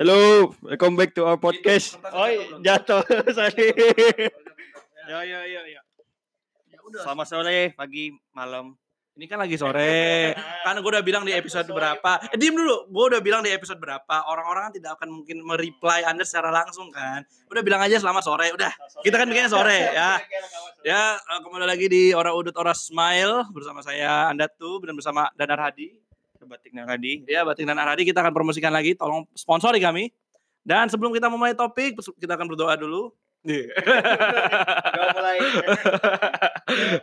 Hello, welcome back to our podcast. Oh, jatuh sorry. Ya ya ya ya. Selamat sore, pagi, malam. Ini kan lagi sore. kan gue udah bilang di episode berapa. Eh, diem dulu. Gue udah bilang di episode berapa. Orang-orang kan tidak akan mungkin mereply Anda secara langsung kan. Udah bilang aja selamat sore. Udah. Kita kan bikinnya sore ya. Ya, eh, kembali lagi di Ora Udut Ora Smile bersama saya Anda tuh dan bersama Danar Hadi. Batik Naradi. Ya, Batik dan Aradi kita akan promosikan lagi. Tolong sponsori kami. Dan sebelum kita memulai topik, kita akan berdoa dulu. Gak mulai.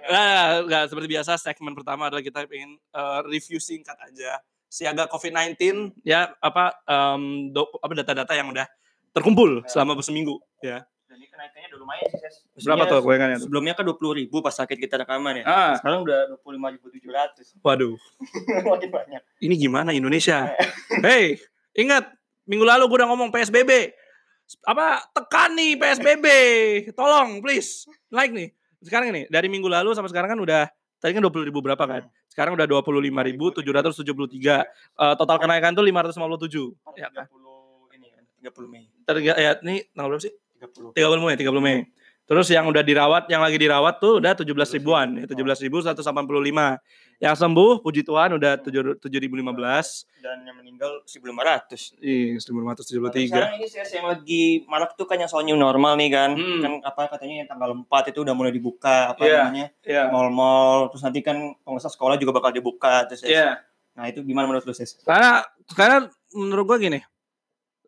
Nggak, nggak, seperti biasa segmen pertama adalah kita ingin eh, review singkat aja siaga COVID-19 ya apa em, do- apa data-data yang udah terkumpul selama seminggu ya. Kenaikannya udah lumayan sih, Ses. Berapa tuh goyangannya? Sebelumnya kan 20 ribu pas sakit kita rekaman ya. Ah, Sekarang udah 25 ribu 700. waduh. Makin banyak. Ini gimana Indonesia? Hey, ingat minggu lalu gue udah ngomong PSBB. Apa tekan nih PSBB? Tolong please. Like nih. Sekarang ini dari minggu lalu sampai sekarang kan udah tadi kan 20 ribu berapa kan? Sekarang udah 25.773. Eh, total kenaikan tuh 557. Ya kan? 30 ini kan, 30 Mei. Terga, ya ini tanggal berapa sih? 30. 30 Mei, 30 Mei. Terus yang udah dirawat, yang lagi dirawat tuh udah 17 ribuan, ya, 17.185. Yang sembuh, puji Tuhan udah 7 7.015. Dan yang meninggal 1500. Ih, Sekarang 1.573. ini Ses yang lagi marak tuh kan yang soal new normal nih kan. Hmm. Kan apa katanya yang tanggal 4 itu udah mulai dibuka apa Iya. namanya? Iya. Mall-mall terus nanti kan pengusaha sekolah juga bakal dibuka terus. Iya. Nah, itu gimana menurut lu, Ses? Karena karena menurut gua gini.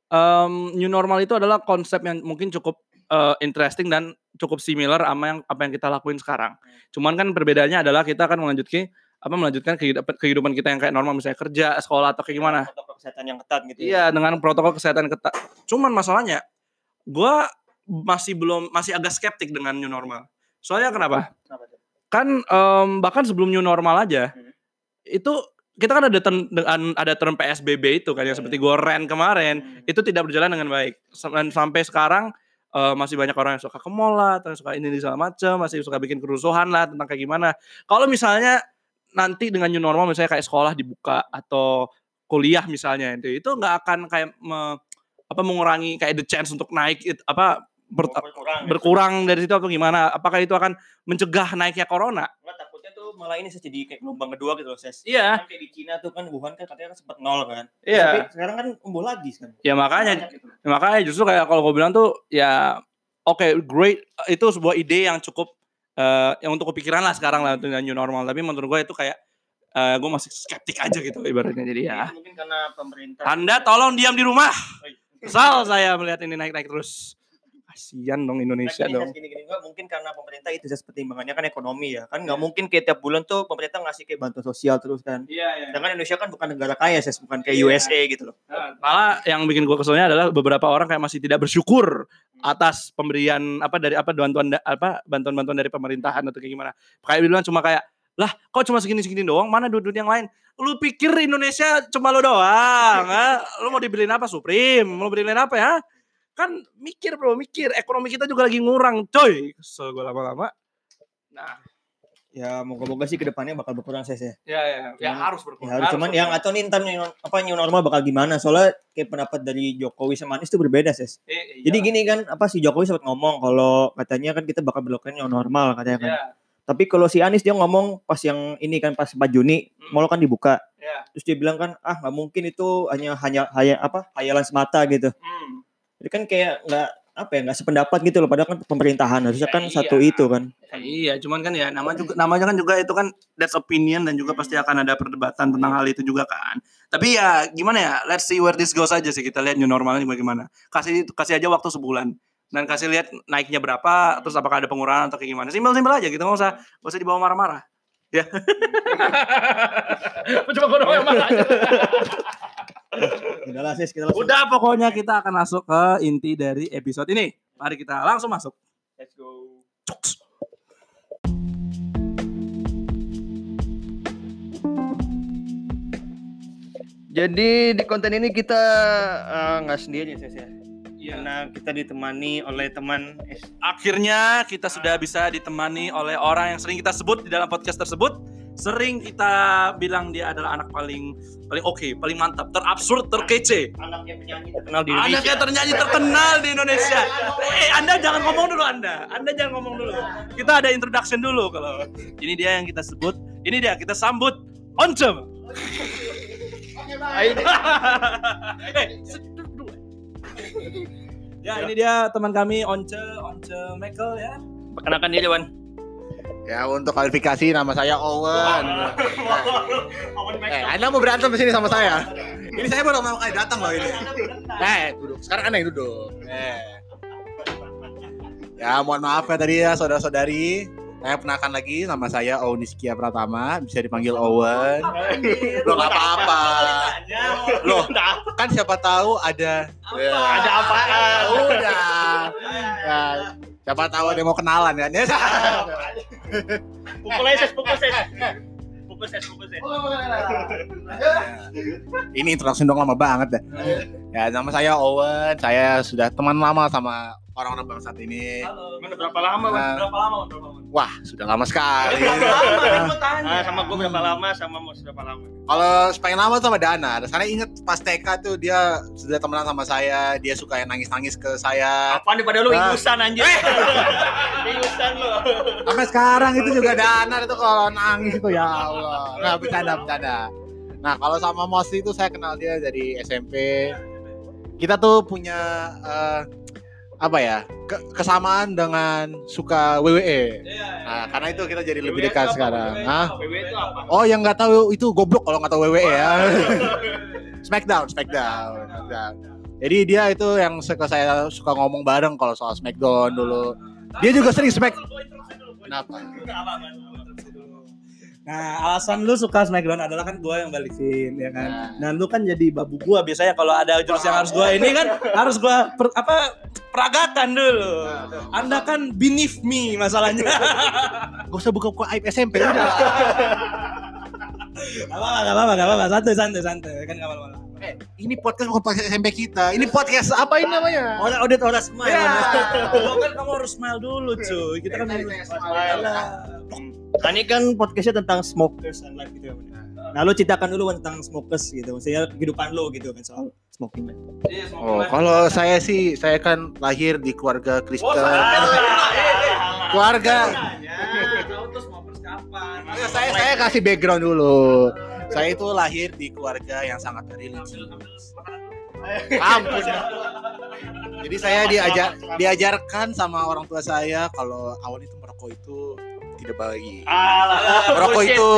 Em, new normal itu adalah konsep yang mungkin cukup eh, interesting dan cukup similar sama yang apa yang kita lakuin sekarang. Cuman kan perbedaannya adalah kita akan melanjutkan apa melanjutkan kehidupan, kita yang kayak normal misalnya kerja, sekolah atau kayak gimana. Protokol kesehatan yang ketat gitu ya. Iya, dengan protokol kesehatan ketat. Cuman masalahnya, gua masih belum masih agak skeptik dengan new normal. Soalnya kenapa? Kenapa? Kan em, bahkan sebelum new normal aja, Hmm. itu kita kan ada term, dengan ada term PSBB itu kan yang Iya, seperti gua rent kemarin Hmm. itu tidak berjalan dengan baik dan sampai sekarang eh, masih banyak orang yang suka ke mall lah, atau yang suka ini ini segala macam, masih suka bikin kerusuhan lah tentang kayak gimana. Kalau misalnya nanti dengan new normal misalnya kayak sekolah dibuka atau kuliah misalnya itu itu nggak akan kayak me- apa mengurangi kayak the chance untuk naik it- apa ber- berkurang. gitu. berkurang dari situ atau gimana? Apakah itu akan mencegah naiknya corona? Nggak, malah ini Ses, jadi kayak gelombang kedua gitu loh, Ses. Iya. Kan kayak di Cina tuh kan Wuhan kan katanya kan sempat nol kan. Iya. Tapi sekarang kan tumbuh lagi kan. Ya makanya gitu. Ya, makanya justru kayak kalau gue bilang tuh ya oke great itu sebuah ide yang cukup eh yang untuk kepikiran lah sekarang lah dengan new normal tapi menurut gue itu kayak eh gue masih skeptik aja gitu ibaratnya jadi ya Itu Mungkin karena pemerintah. anda tolong diam di rumah Oh, iya. kesal saya melihat ini naik naik terus kasihan dong Indonesia Nah, gini, dong gini, gini. Mungkin karena pemerintah itu Ses, pertimbangannya kan ekonomi ya. Kan nggak mungkin kayak tiap bulan tuh pemerintah ngasih kayak bantuan sosial terus kan. iya iya Sedangkan Indonesia kan bukan negara kaya, Ses. Bukan kayak Iya. USA gitu loh. malah yang bikin gue keselnya adalah beberapa orang kayak masih tidak bersyukur atas pemberian apa dari apa bantuan apa bantuan-bantuan dari pemerintahan atau kayak gimana. Kayak bilang cuma kayak lah kok cuma segini-segini doang mana duit yang lain lu pikir Indonesia cuma lo doang ha? lu mau dibeliin apa Supreme mau beliin apa ya kan mikir bro mikir ekonomi kita juga lagi ngurang coy kesel gue lama-lama nah Ya moga-moga sih ke depannya bakal berkurang Ses ya. ya ya ya Cuman- harus Ya, berkurang harus, cuman yang atau nih ntar new, apa new normal bakal gimana? Soalnya kayak pendapat dari Jokowi sama Anies itu berbeda, Ses. Eh, Jadi gini kan, apa si Jokowi sempat ngomong kalau katanya kan kita bakal berlakukan new normal katanya kan. ya, Tapi kalau si Anies dia ngomong pas yang ini kan pas 4 Juni, Hmm. mall kan dibuka. ya. Terus dia bilang kan, ah nggak mungkin itu hanya hanya hanya apa hayalan semata gitu. Hmm. Jadi kan kayak nggak apa ya nggak sependapat gitu loh. Padahal kan pemerintahan harusnya Ya, kan iya. satu itu kan. Ya, iya, cuman kan ya nama juga namanya kan juga itu kan that's opinion dan juga pasti akan ada perdebatan tentang hal itu juga kan. Tapi ya gimana ya, let's see where this goes aja sih kita lihat new normalnya bagaimana. Kasih kasih aja waktu sebulan dan kasih lihat naiknya berapa, terus apakah ada pengurangan atau kayak gimana. Simpel-simpel aja gitu, nggak usah nggak usah dibawa marah-marah. Ya. Coba gue doang yang marah aja. Udah lah sis, kita langsung. Udah pokoknya kita akan masuk ke inti dari episode ini. Mari kita langsung masuk. Let's go. Cuks. Jadi di konten ini kita eh, nggak sendiri sis ya. Iya. Karena kita ditemani oleh teman Akhirnya kita sudah bisa ditemani oleh orang yang sering kita sebut di dalam podcast tersebut sering kita bilang dia adalah anak paling paling oke, paling mantap, terabsurd, terkece. Anaknya penyanyi terkenal di Indonesia. Anaknya ternyanyi terkenal di Indonesia. Eh, Anda jangan ngomong dulu Anda. Anda jangan ngomong dulu. Kita ada introduction dulu kalau ini dia yang kita sebut. Ini dia kita sambut Once. Eh, seduh dulu. Ya, ini dia teman kami Once, Once Michael ya. Perkenalkan diri, Wan. Ya untuk kualifikasi nama saya Owen. Eh, Anda mau berantem di sini sama saya? Ini saya baru pertama kali datang loh ini. Eh, duduk. Sekarang Anda yang duduk. Eh. Ya, mohon maaf ya tadi ya saudara-saudari. Saya penakan lagi nama saya Oniskia Pratama, bisa dipanggil Owen. Loh nggak apa-apa. Loh, kan siapa tahu ada Ya. Ada apaan? Udah. Ya, siapa tahu ada yang mau kenalan kan? Ya. Pukul ses, pukul ses. Pukul ses, pukul ses. Ini introduction dong lama banget deh. Ya, nama saya Owen. Saya sudah teman lama sama orang-orang bangsat ini. Halo. Mana berapa lama? Nah, Berapa lama? Berapa lama? wah, sudah lama sekali. Berapa lama? Kan tanya. Ah, sama gue berapa lama, sama Mus berapa lama? Kalau paling lama tuh sama Dana. Karena inget pas TK tuh dia sudah temenan sama saya. Dia suka yang nangis-nangis ke saya. Apaan daripada lu Ah. ingusan anjir. Ingusan lu. Sampai sekarang itu juga Dana itu kalau nangis itu ya Allah. Nggak bercanda bercanda. Nah kalau sama Mosi itu saya kenal dia dari SMP. Kita tuh punya eh, apa ya ke- kesamaan dengan suka WWE. Nah, karena itu kita jadi lebih dekat sekarang. Hah? WW itu apa? Oh yang nggak tahu itu goblok kalau nggak tahu WWE ya. Smackdown, Smackdown. Smackdown. Jadi dia itu yang suka saya suka ngomong bareng kalau soal Smackdown dulu. Dia juga sering Smack. Kenapa? Nah, alasan lu suka Smackdown adalah kan gua yang balikin ya kan. Nah. Nah, lu kan jadi babu gua biasanya kalau ada jurus yang harus gua ini kan harus gua per- apa peragatan dulu. Anda kan beneath me masalahnya. Gak usah buka buka aib SMP udah. Gak apa-apa, gak apa-apa, gak apa-apa. Santai, santai, santai. Kan gak apa-apa. Eh, ini podcast bukan podcast SMP kita. Ini podcast apa ini namanya? Orang audit orang smile. Ya. Lo kan kamu harus smile dulu, cuy. Kita kan saya smile. Kan ini kan podcastnya tentang smokers and life gitu ya. Nah, lu ceritakan dulu tentang smokers gitu. Maksudnya kehidupan lu gitu kan soal smoking. Wan. Oh, kalau saya sih saya kan lahir di keluarga Kristen. Keluarga. Tahu tuh smokers kapan? Ya, saya saya kasih background dulu. Saya itu lahir di keluarga yang sangat religi. Ampun. Jadi saya diajar diajarkan sama orang tua saya kalau awal itu merokok itu tidak baik. Merokok itu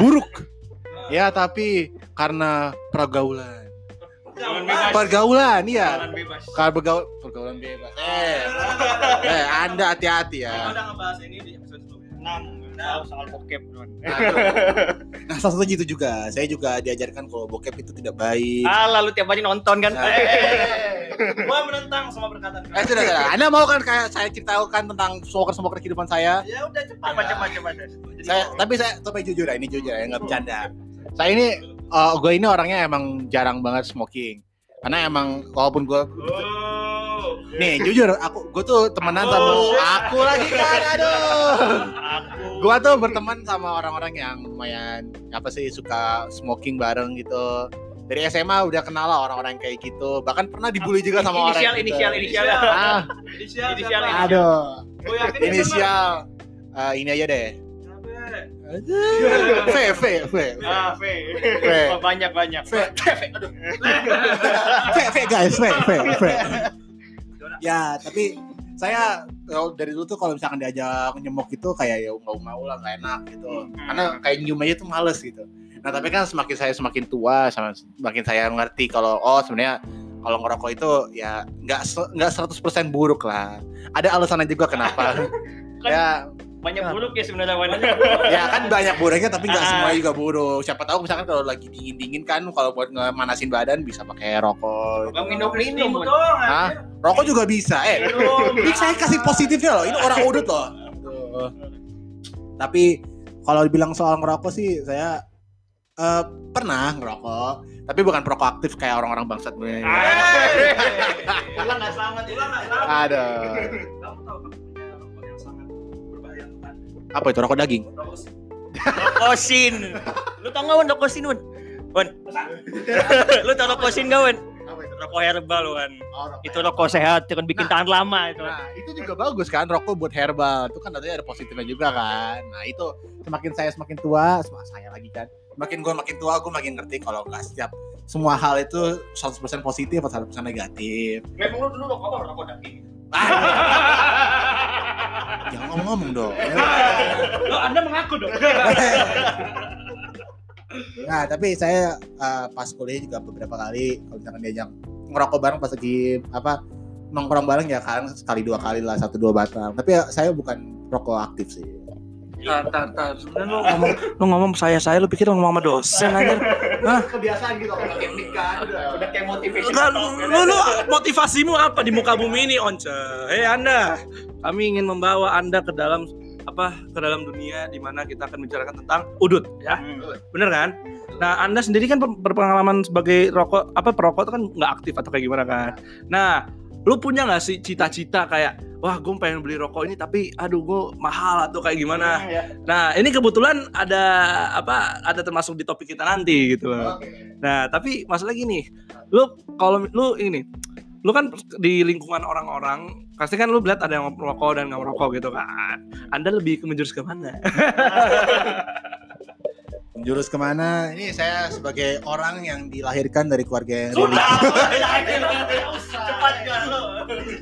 buruk. Ya, tapi karena pergaulan. Jangan bebas. Pergaulan, iya. Jangan bebas. Kalau bergaul pergaulan bebas. Eh, eh Anda hati-hati ya. udah ngebahas ini di episode sebelumnya. Enam. Nah, soal bokep. Nah, salah satunya itu juga. Saya juga diajarkan kalau bokep itu tidak baik. Alah, lu tiap hari nonton kan. Nah. Gua menentang sama perkataan Eh, sudah, sudah. Anda mau kan kayak saya ceritakan tentang smoker-smoker kehidupan saya? Ya udah cepat. Cepat, cepat, cepat. Saya, tapi saya tapi jujur ya, ini jujur ya, nggak bercanda. Saya ini, eh, gue ini orangnya emang jarang banget smoking. Karena emang walaupun gue Oh. nih jujur aku gue tuh temenan sama aku lagi kan aduh Gue tuh berteman sama orang-orang yang lumayan apa sih suka smoking bareng gitu. Dari SMA udah kenal lah orang-orang kayak gitu. Bahkan pernah dibully juga sama Inisial, orang inisial, gitu. inisial. ah. Inisial, Inisial, aduh. Gua yakin inisial. Eh, ini aja deh. V V V Ah, V. V. Oh, banyak banyak. V V V guys. V V V ya tapi saya kalau dari dulu tuh kalau misalkan diajak nyemok itu kayak ya nggak mau lah nggak enak gitu. Karena kayak nyium aja tuh males gitu. Nah tapi kan semakin saya semakin tua sama semakin saya ngerti kalau oh sebenarnya kalau ngerokok itu ya nggak nggak 100% buruk lah. Ada alasannya juga kenapa. Kan- ya Banyak buruk ya sebenarnya Wan. ya kan banyak buruknya tapi nggak Ah. semua juga buruk siapa tahu misalkan kalau lagi dingin dingin kan kalau buat ngemanasin badan bisa pakai rokok Bang minum minum. Dong. Hah? rokok juga bisa eh ini saya kasih positifnya loh ini orang udut loh Tuh. tapi kalau dibilang soal ngerokok sih saya eh, pernah ngerokok tapi bukan perokok aktif kayak orang-orang bangsat gue Ulang nggak selamat. Ulang nggak selamat. ada Kamu tahu apa itu rokok daging Rokok Rokosin. Lu tau gak Wan Rokosin Wan? Wan. Lu tau Rokosin gak Wan? Apa itu? Rokok herbal Wan. Oh, rokok Itu rokok sehat, itu kan bikin tahan lama itu. Nah, itu juga bagus kan rokok buat herbal. Itu kan nanti ada positifnya juga kan. Nah, itu semakin saya semakin tua, semakin saya lagi kan. Makin gue makin tua, gue makin ngerti kalau nggak setiap semua hal itu 100% positif atau 100% negatif. Memang lu dulu rokok apa? Rokok daging. Jangan ngomong-ngomong dong. Lo Anda mengaku dong. Nah, tapi saya eh, pas kuliah juga beberapa kali kalau misalkan diajak ngerokok bareng pas lagi apa nongkrong bareng ya kan sekali dua kali lah satu dua batang. Tapi ya, saya bukan rokok aktif sih. Tar, tar, tar. Sebenarnya lo ngomong, lo ngomong saya saya, lo pikir lo ngomong sama dosen aja. Kebiasaan gitu kalau pakai mic kan. Udah kayak motivation. Enggak, lu, lu, lu motivasimu apa di muka bumi ini, Once? Hei Anda, kami ingin membawa Anda ke dalam apa ke dalam dunia di mana kita akan bicarakan tentang udut, ya, bener kan? Nah, Anda sendiri kan ber- berpengalaman sebagai rokok apa perokok itu kan nggak aktif atau kayak gimana kan? Nah, lu punya nggak sih cita-cita kayak wah gue pengen beli rokok ini tapi aduh gue mahal atau kayak gimana? Nah, ini kebetulan ada apa ada termasuk di topik kita nanti gitu loh. Nah, tapi masalah gini, lu kalau lu ini, lu kan di lingkungan orang-orang, pasti kan lu lihat ada yang merokok dan nggak merokok gitu kan. Anda lebih ke menjurus ke mana? Jurus ke mana? Ini saya sebagai orang yang dilahirkan dari keluarga yang Cepat gak lu?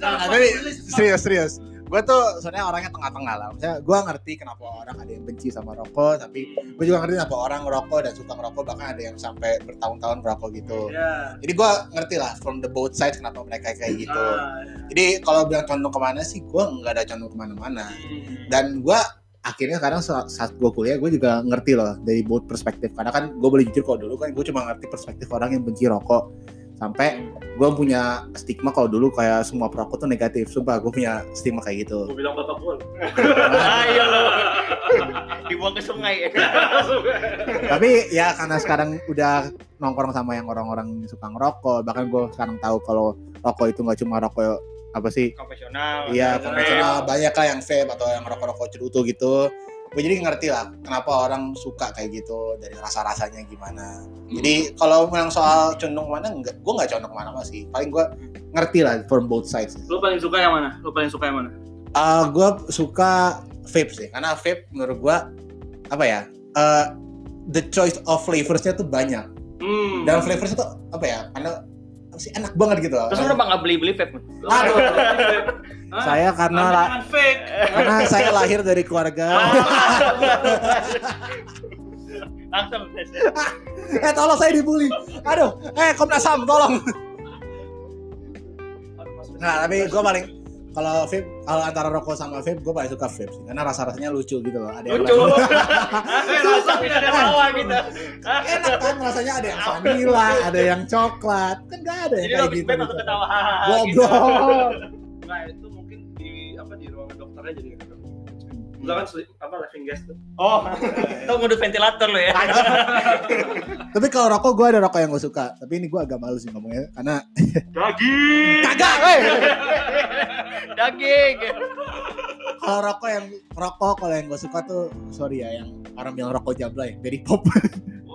Nah, tapi serius serius. Gue tuh sebenarnya orangnya tengah-tengah lah. Misalnya gue ngerti kenapa orang ada yang benci sama rokok, tapi gue juga ngerti kenapa orang ngerokok dan suka ngerokok bahkan ada yang sampai bertahun-tahun ngerokok gitu. Ya. Jadi gue ngerti lah from the both sides kenapa mereka kayak gitu. Ah, Jadi kalau bilang condong ke mana sih, gue nggak ada condong ke mana-mana. Dan gue akhirnya sekarang sa- saat gue kuliah gue juga ngerti loh dari both perspektif. Karena kan gue boleh jujur kalau dulu kan gue cuma ngerti perspektif orang yang benci rokok. Sampai gue punya stigma kalau dulu kayak semua perokok tuh negatif. Sumpah gue punya stigma kayak gitu. Gue bilang bapak gue. Ayo lo. Dibuang ke sungai. Tapi ya karena sekarang udah nongkrong sama yang orang-orang suka ngerokok. Bahkan gue sekarang tahu kalau rokok itu nggak cuma rokok apa sih Konvensional. Iya, konvensional banyak lah yang vape atau yang rokok-rokok cerutu gitu. Gue jadi ngerti lah kenapa orang suka kayak gitu dari rasa-rasanya gimana. Jadi kalau bilang soal condong ke mana, enggak, gue nggak condong ke mana sih. Paling gue ngerti lah from both sides. Lu paling suka yang mana? Lu paling suka yang mana? Uh, gue suka vape sih, karena vape menurut gue apa ya? uh, the choice of flavorsnya tuh banyak. Hmm. Dan flavorsnya tuh apa ya? Karena sih enak banget gitu. Terus lu kenapa nggak beli-beli vape? Lu Aduh. Saya karena karena saya lahir dari keluarga. Langsung. eh tolong saya dibully. Aduh, eh Komnas HAM tolong. Nah, tapi gue paling kalau vape kalau antara rokok sama vape gue paling suka vape sih karena rasa rasanya lucu gitu loh ada yang Lucu. Rasa tidak ada bawa gitu. enak kan rasanya ada yang vanilla ada yang coklat kan gak ada yang kayak gitu, gitu. ketawa hahaha goblok Nah, itu mungkin di apa di ruangan dokternya jadi Lu kan apa living gas tuh. Oh, itu ngudut ventilator lo ya. tapi kalau rokok gue ada rokok yang gue suka tapi ini gue agak malu sih ngomongnya karena Daging. kagak weh Daging. kalau rokok yang rokok kalau yang gue suka tuh sorry ya yang orang bilang rokok jablay berry pop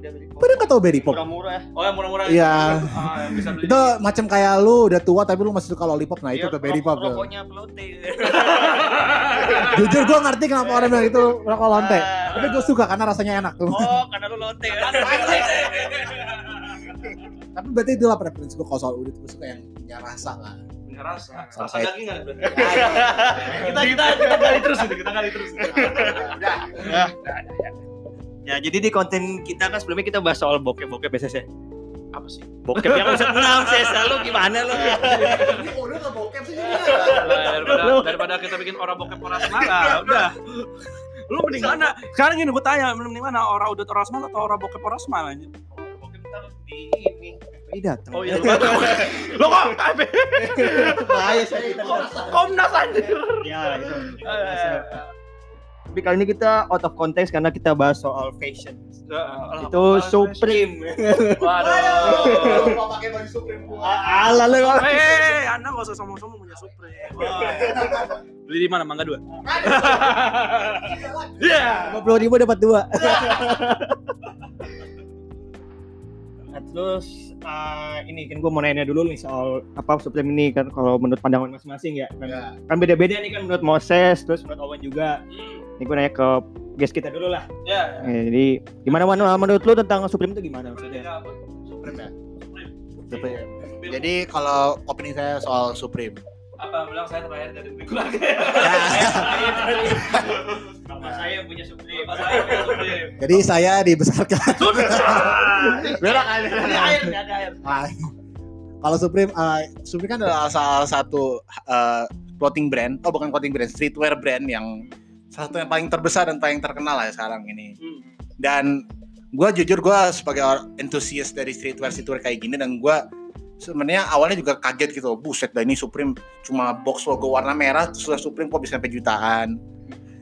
Ada dari pada nggak tau berry pop murah-murah. Oh, yang murah-murah. Iya. Ah, yang bisa beli. itu macam kayak lu udah tua tapi lu masih suka lollipop nah itu Iya, tuh berry pop. Rokoknya pelote. jujur gue ngerti kenapa orang bilang itu rokok lonte Ah. tapi gue suka karena rasanya enak tuh Oh, karena lu lote. tapi berarti itulah preferensi gue kalau soal udit gue suka yang punya rasa lah punya rasa. Rasa daging nggak berarti? kita kita kita gali terus itu, kita gali terus. Ya, jadi di konten kita kan sebelumnya kita bahas soal bokep-bokep ya, Ses, ya. Apa sih? Bokep yang usah enam, Ses. Lalu gimana lu? ini udah gak bokep sih daripada, daripada kita bikin orang bokep orang semala, udah. Lu mending mana? Sekarang gini gue tanya, lu mending mana? Orang udah orang semala atau orang bokep orang semala? anjing? Bokep ntar di ini. ini datang Oh iya, Lo kok KB? Bahaya saya kita. Komnas anjir. Ya, itu. Tapi kali ini kita out of context karena kita bahas soal fashion. Alah, Itu apa- Supreme. Waduh. mau pakai baju Supreme gua. Alah lu. Hei, Anda gak usah sombong-sombong punya Supreme. Beli di mana? Mangga dua. Iya. 50 ribu dapat dua. nah, terus eh, ini kan gue mau nanya dulu nih soal apa Supreme ini kan kalau menurut pandangan masing-masing ya kan, Ya. kan beda-beda nih kan menurut Moses terus menurut Owen juga ini gue nanya ke guest kita dulu lah Ya. Eh, jadi gimana mana menurut lu tentang Supreme itu gimana maksudnya Supreme ya. Supreme. Jadi kalau opini saya soal Supreme. apa bilang saya terakhir dari keluarga. Bapak saya punya Supreme Bapak saya punya Supreme. Jadi saya dibesarkan. Kan Ada air, ada air. Ah, kalau Supreme, uh, Supreme kan adalah salah satu uh, clothing brand, oh bukan clothing brand, streetwear brand yang satu yang paling terbesar dan paling terkenal lah ya sekarang ini. Hmm. Dan gue jujur gue sebagai orang entusias dari streetwear streetwear kayak gini dan gue sebenarnya awalnya juga kaget gitu, buset dah ini Supreme cuma box logo warna merah terus udah Supreme kok bisa sampai jutaan.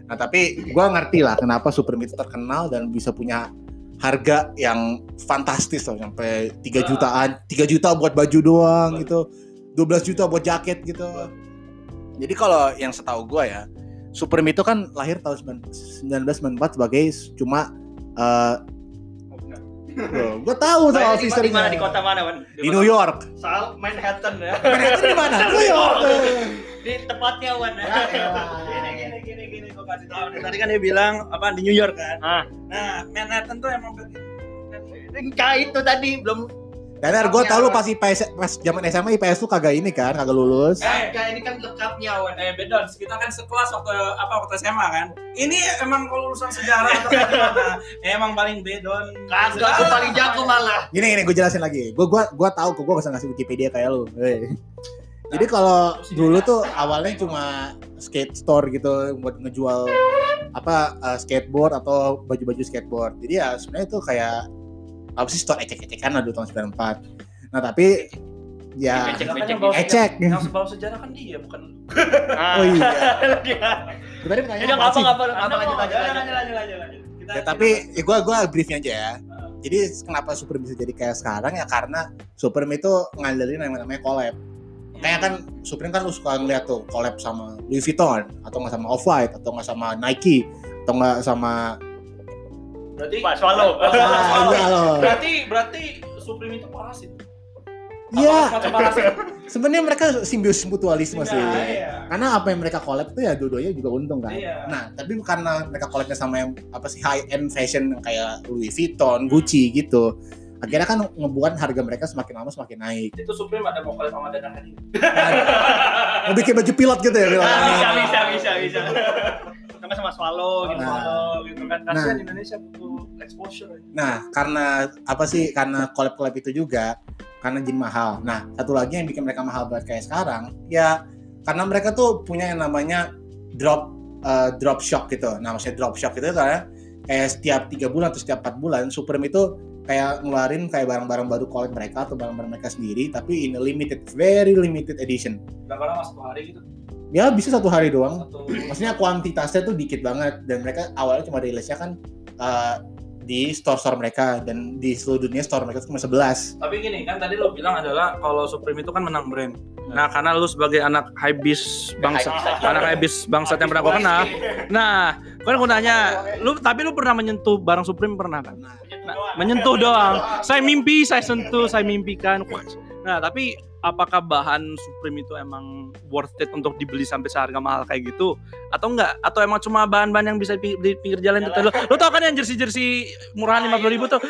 Nah tapi gue ngerti lah kenapa Supreme itu terkenal dan bisa punya harga yang fantastis loh sampai 3 jutaan 3 juta buat baju doang gitu 12 juta buat jaket gitu jadi kalau yang setahu gue ya Supreme itu kan lahir tahun 1994 sebagai cuma eh gue tahu soal di, history mana di kota mana Wan? di New York Soal Manhattan ya. Manhattan di mana New York di tepatnya Wan. Ya, Gini gini gini gini gua kasih tahu. Tadi kan dia bilang apa di New York kan. Ah. Nah, Manhattan tuh emang Enggak itu tadi belum Dan gue tau lu pasti IPS, pas zaman SMA IPS lu kagak ini kan, kagak lulus. Eh, Enggak ini kan lengkapnya Wan. Eh beda, kita kan sekelas waktu apa waktu SMA kan. Ini emang kalau urusan sejarah atau gimana? emang paling bedon. Kagak aku paling jago malah. Gini gini gue jelasin lagi. Gue gua gua tahu kok gue gak usah ngasih Wikipedia kayak lu. Hei. Jadi kalau dulu tuh awalnya cuma skate store gitu buat ngejual apa uh, skateboard atau baju-baju skateboard. Jadi ya sebenarnya itu kayak apa sih store ecek-ecekan lah dulu tahun 94. Nah tapi ya Ecek-ecek. ecek. Yang sebab sejarah kan dia bukan. Oh iya. Tadi Ya pertanyaan udah apa sih? Anda ngapa lanjut mau- lanjut lanjut, lanjut. Kita- Ya, tapi ya gue gua briefnya aja ya. Jadi kenapa Supreme bisa jadi kayak sekarang ya karena Supreme itu ngandelin yang namanya collab. Kayak kan Supreme kan lu suka ngeliat tuh collab sama Louis Vuitton atau nggak sama Off-White atau nggak sama Nike atau nggak sama berarti Pak Swallow. ah, iya loh. berarti berarti Supreme itu parasit. Iya, sebenarnya mereka simbiosis mutualisme sih. Nah, iya. Karena apa yang mereka collab tuh ya dua-duanya juga untung kan. Iya. Nah, tapi karena mereka collabnya sama yang apa sih high end fashion yang kayak Louis Vuitton, Gucci gitu. Akhirnya kan ngebuat harga mereka semakin lama semakin naik. Itu Supreme ada vokal sama Dana Hadi. Mau bikin baju pilot gitu ya. Bisa bisa bisa bisa. Sama Swallow gitu. Nah. Swallow gitu kan. Kasihan Nah. Indonesia butuh exposure. Nah, karena apa sih? Karena collab-collab itu juga karena jadi mahal. Nah, satu lagi yang bikin mereka mahal banget kayak sekarang, ya karena mereka tuh punya yang namanya drop eh, drop shop gitu. Nah, maksudnya drop shop itu karena kayak setiap tiga bulan atau setiap empat bulan Supreme itu kayak ngeluarin kayak barang-barang baru collab mereka atau barang-barang mereka sendiri tapi in a limited very limited edition. Berapa lama satu hari gitu? Ya bisa satu hari doang. Satu Maksudnya kuantitasnya tuh dikit banget dan mereka awalnya cuma rilisnya kan eh, di store-store mereka dan di seluruh dunia store mereka cuma 11. Tapi gini kan tadi lo bilang adalah kalau Supreme itu kan menang brand. Nah karena lu sebagai anak hypebeast bangsa, anak hypebeast bangsat yang pernah gue kenal. Nah, kan gue nanya, lu tapi lu pernah menyentuh barang Supreme pernah kan? Nah, Nah, menyentuh doang. Saya mimpi, saya sentuh, saya mimpikan. Nah, tapi apakah bahan Supreme itu emang worth it untuk dibeli sampai seharga mahal kayak gitu? Atau enggak? Atau emang cuma bahan-bahan yang bisa di di pinggir jalan itu lu, lu tau kan yang jersey-jersey murahan lima puluh ribu tuh?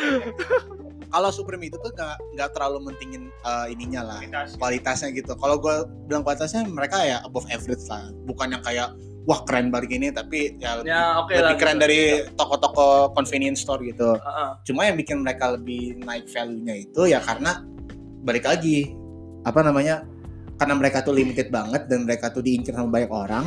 Kalau Supreme itu tuh nggak nggak terlalu mentingin eh, ininya lah kualitasnya. gitu. Kalau gue bilang kualitasnya mereka ya above average lah, bukan yang kayak wah keren banget gini tapi ya lebih, ya oke lebih lah keren gitu. dari toko-toko convenience store gitu. Heeh. Cuma yang bikin mereka lebih naik value-nya itu ya karena balik lagi apa namanya karena mereka tuh limited banget dan mereka tuh diincar sama banyak orang.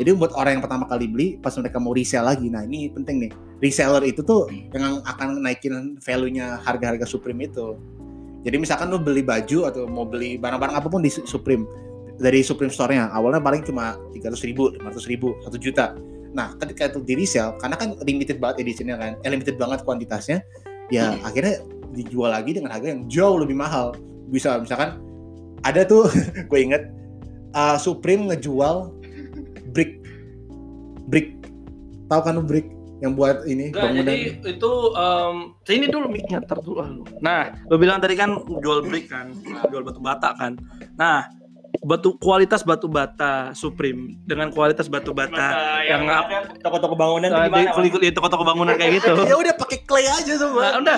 Jadi buat orang yang pertama kali beli pas mereka mau resell lagi, nah ini penting nih. Reseller itu tuh yang akan naikin value-nya harga-harga Supreme itu. Jadi misalkan lu beli baju atau mau beli barang-barang apa pun di Su- Supreme dari Supreme Store-nya, awalnya paling cuma 300 ribu, 500 ribu, 1 juta. Nah, ketika itu di resell, karena kan limited banget editionnya kan, eh, limited banget kuantitasnya, ya akhirnya dijual lagi dengan harga yang jauh lebih mahal. Bisa misalkan ada tuh, gue inget uh, Supreme ngejual brick, brick, tahu kan lu brick yang buat ini Enggak, jadi itu em, ini dulu mic-nya ntar dulu. ah. Nah, lo bilang tadi kan jual brick kan, jual batu bata kan. Nah, batu kualitas batu bata Supreme dengan kualitas batu bata yang apa ada toko-toko bangunan tuh di di toko-toko bangunan kayak gitu. ya udah pakai clay aja semua. Nah, udah.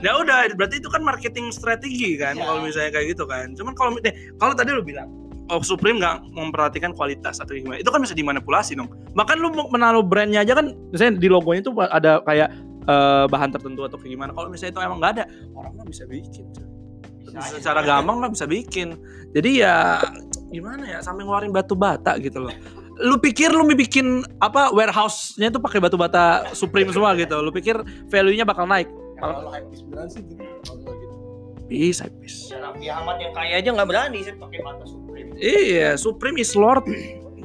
Ya. Ya udah, berarti itu kan marketing strategi kan Iya. kalau misalnya kayak gitu kan. Cuman kalau deh, kalau tadi lu bilang oh Supreme nggak memperhatikan kualitas atau gimana, itu kan bisa dimanipulasi dong. Bahkan lu mau menaruh brandnya aja kan, misalnya di logonya itu ada kayak eh, bahan tertentu atau kayak gimana. Kalau misalnya itu emang nggak ada, orang nggak bisa bikin. cuy. Secara gampang nggak bisa bikin. Jadi ya gimana ya, sampai ngeluarin batu bata gitu loh. Lu pikir lu bikin apa warehouse-nya itu pakai batu bata Supreme semua gitu. Lu pikir value-nya bakal naik? Kalau hype beneran sih gitu. Kalau nggak gitu. Bisa, bisa. Ya, Raffi Ahmad yang kaya aja nggak berani sih pakai mata Supreme. Iya, Supreme is Lord.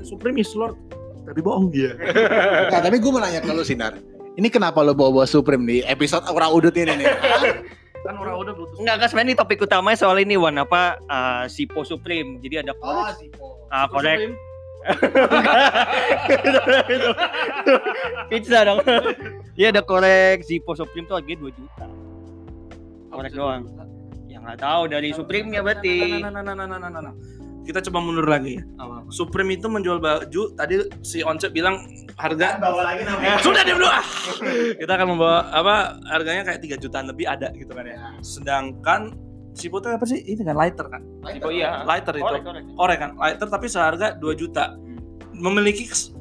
Supreme is Lord. Tapi bohong dia. Nah, tapi gue mau nanya ke lu Sinar. Ini kenapa lo bawa-bawa Supreme di episode orang udut ini nih? kan orang udah Bluetooth. Enggak kan sebenarnya ini topik utamanya soal ini Wan apa uh, Sipo Supreme. Jadi ada Oh, korek. si Po. Ah, korek. Pizza dong. Iya ada korek Sipo Supreme tuh harganya 2 juta. Korek doang. Ya nggak tahu dari Supreme-nya berarti. Nah, nah, nah, nah, nah, nah, nah, nah. Kita coba mundur lagi ya. Apa? Supreme itu menjual baju tadi si Once bilang harga bawa lagi namanya. sudah dia dulu ah. Kita akan membawa apa harganya kayak 3 jutaan lebih ada gitu kan ya. Sedangkan si itu apa sih? Ini kan lighter kan. Sipo iya. Lighter itu. Korek, korek. Orek kan. Lighter tapi seharga 2 juta. Memiliki kes-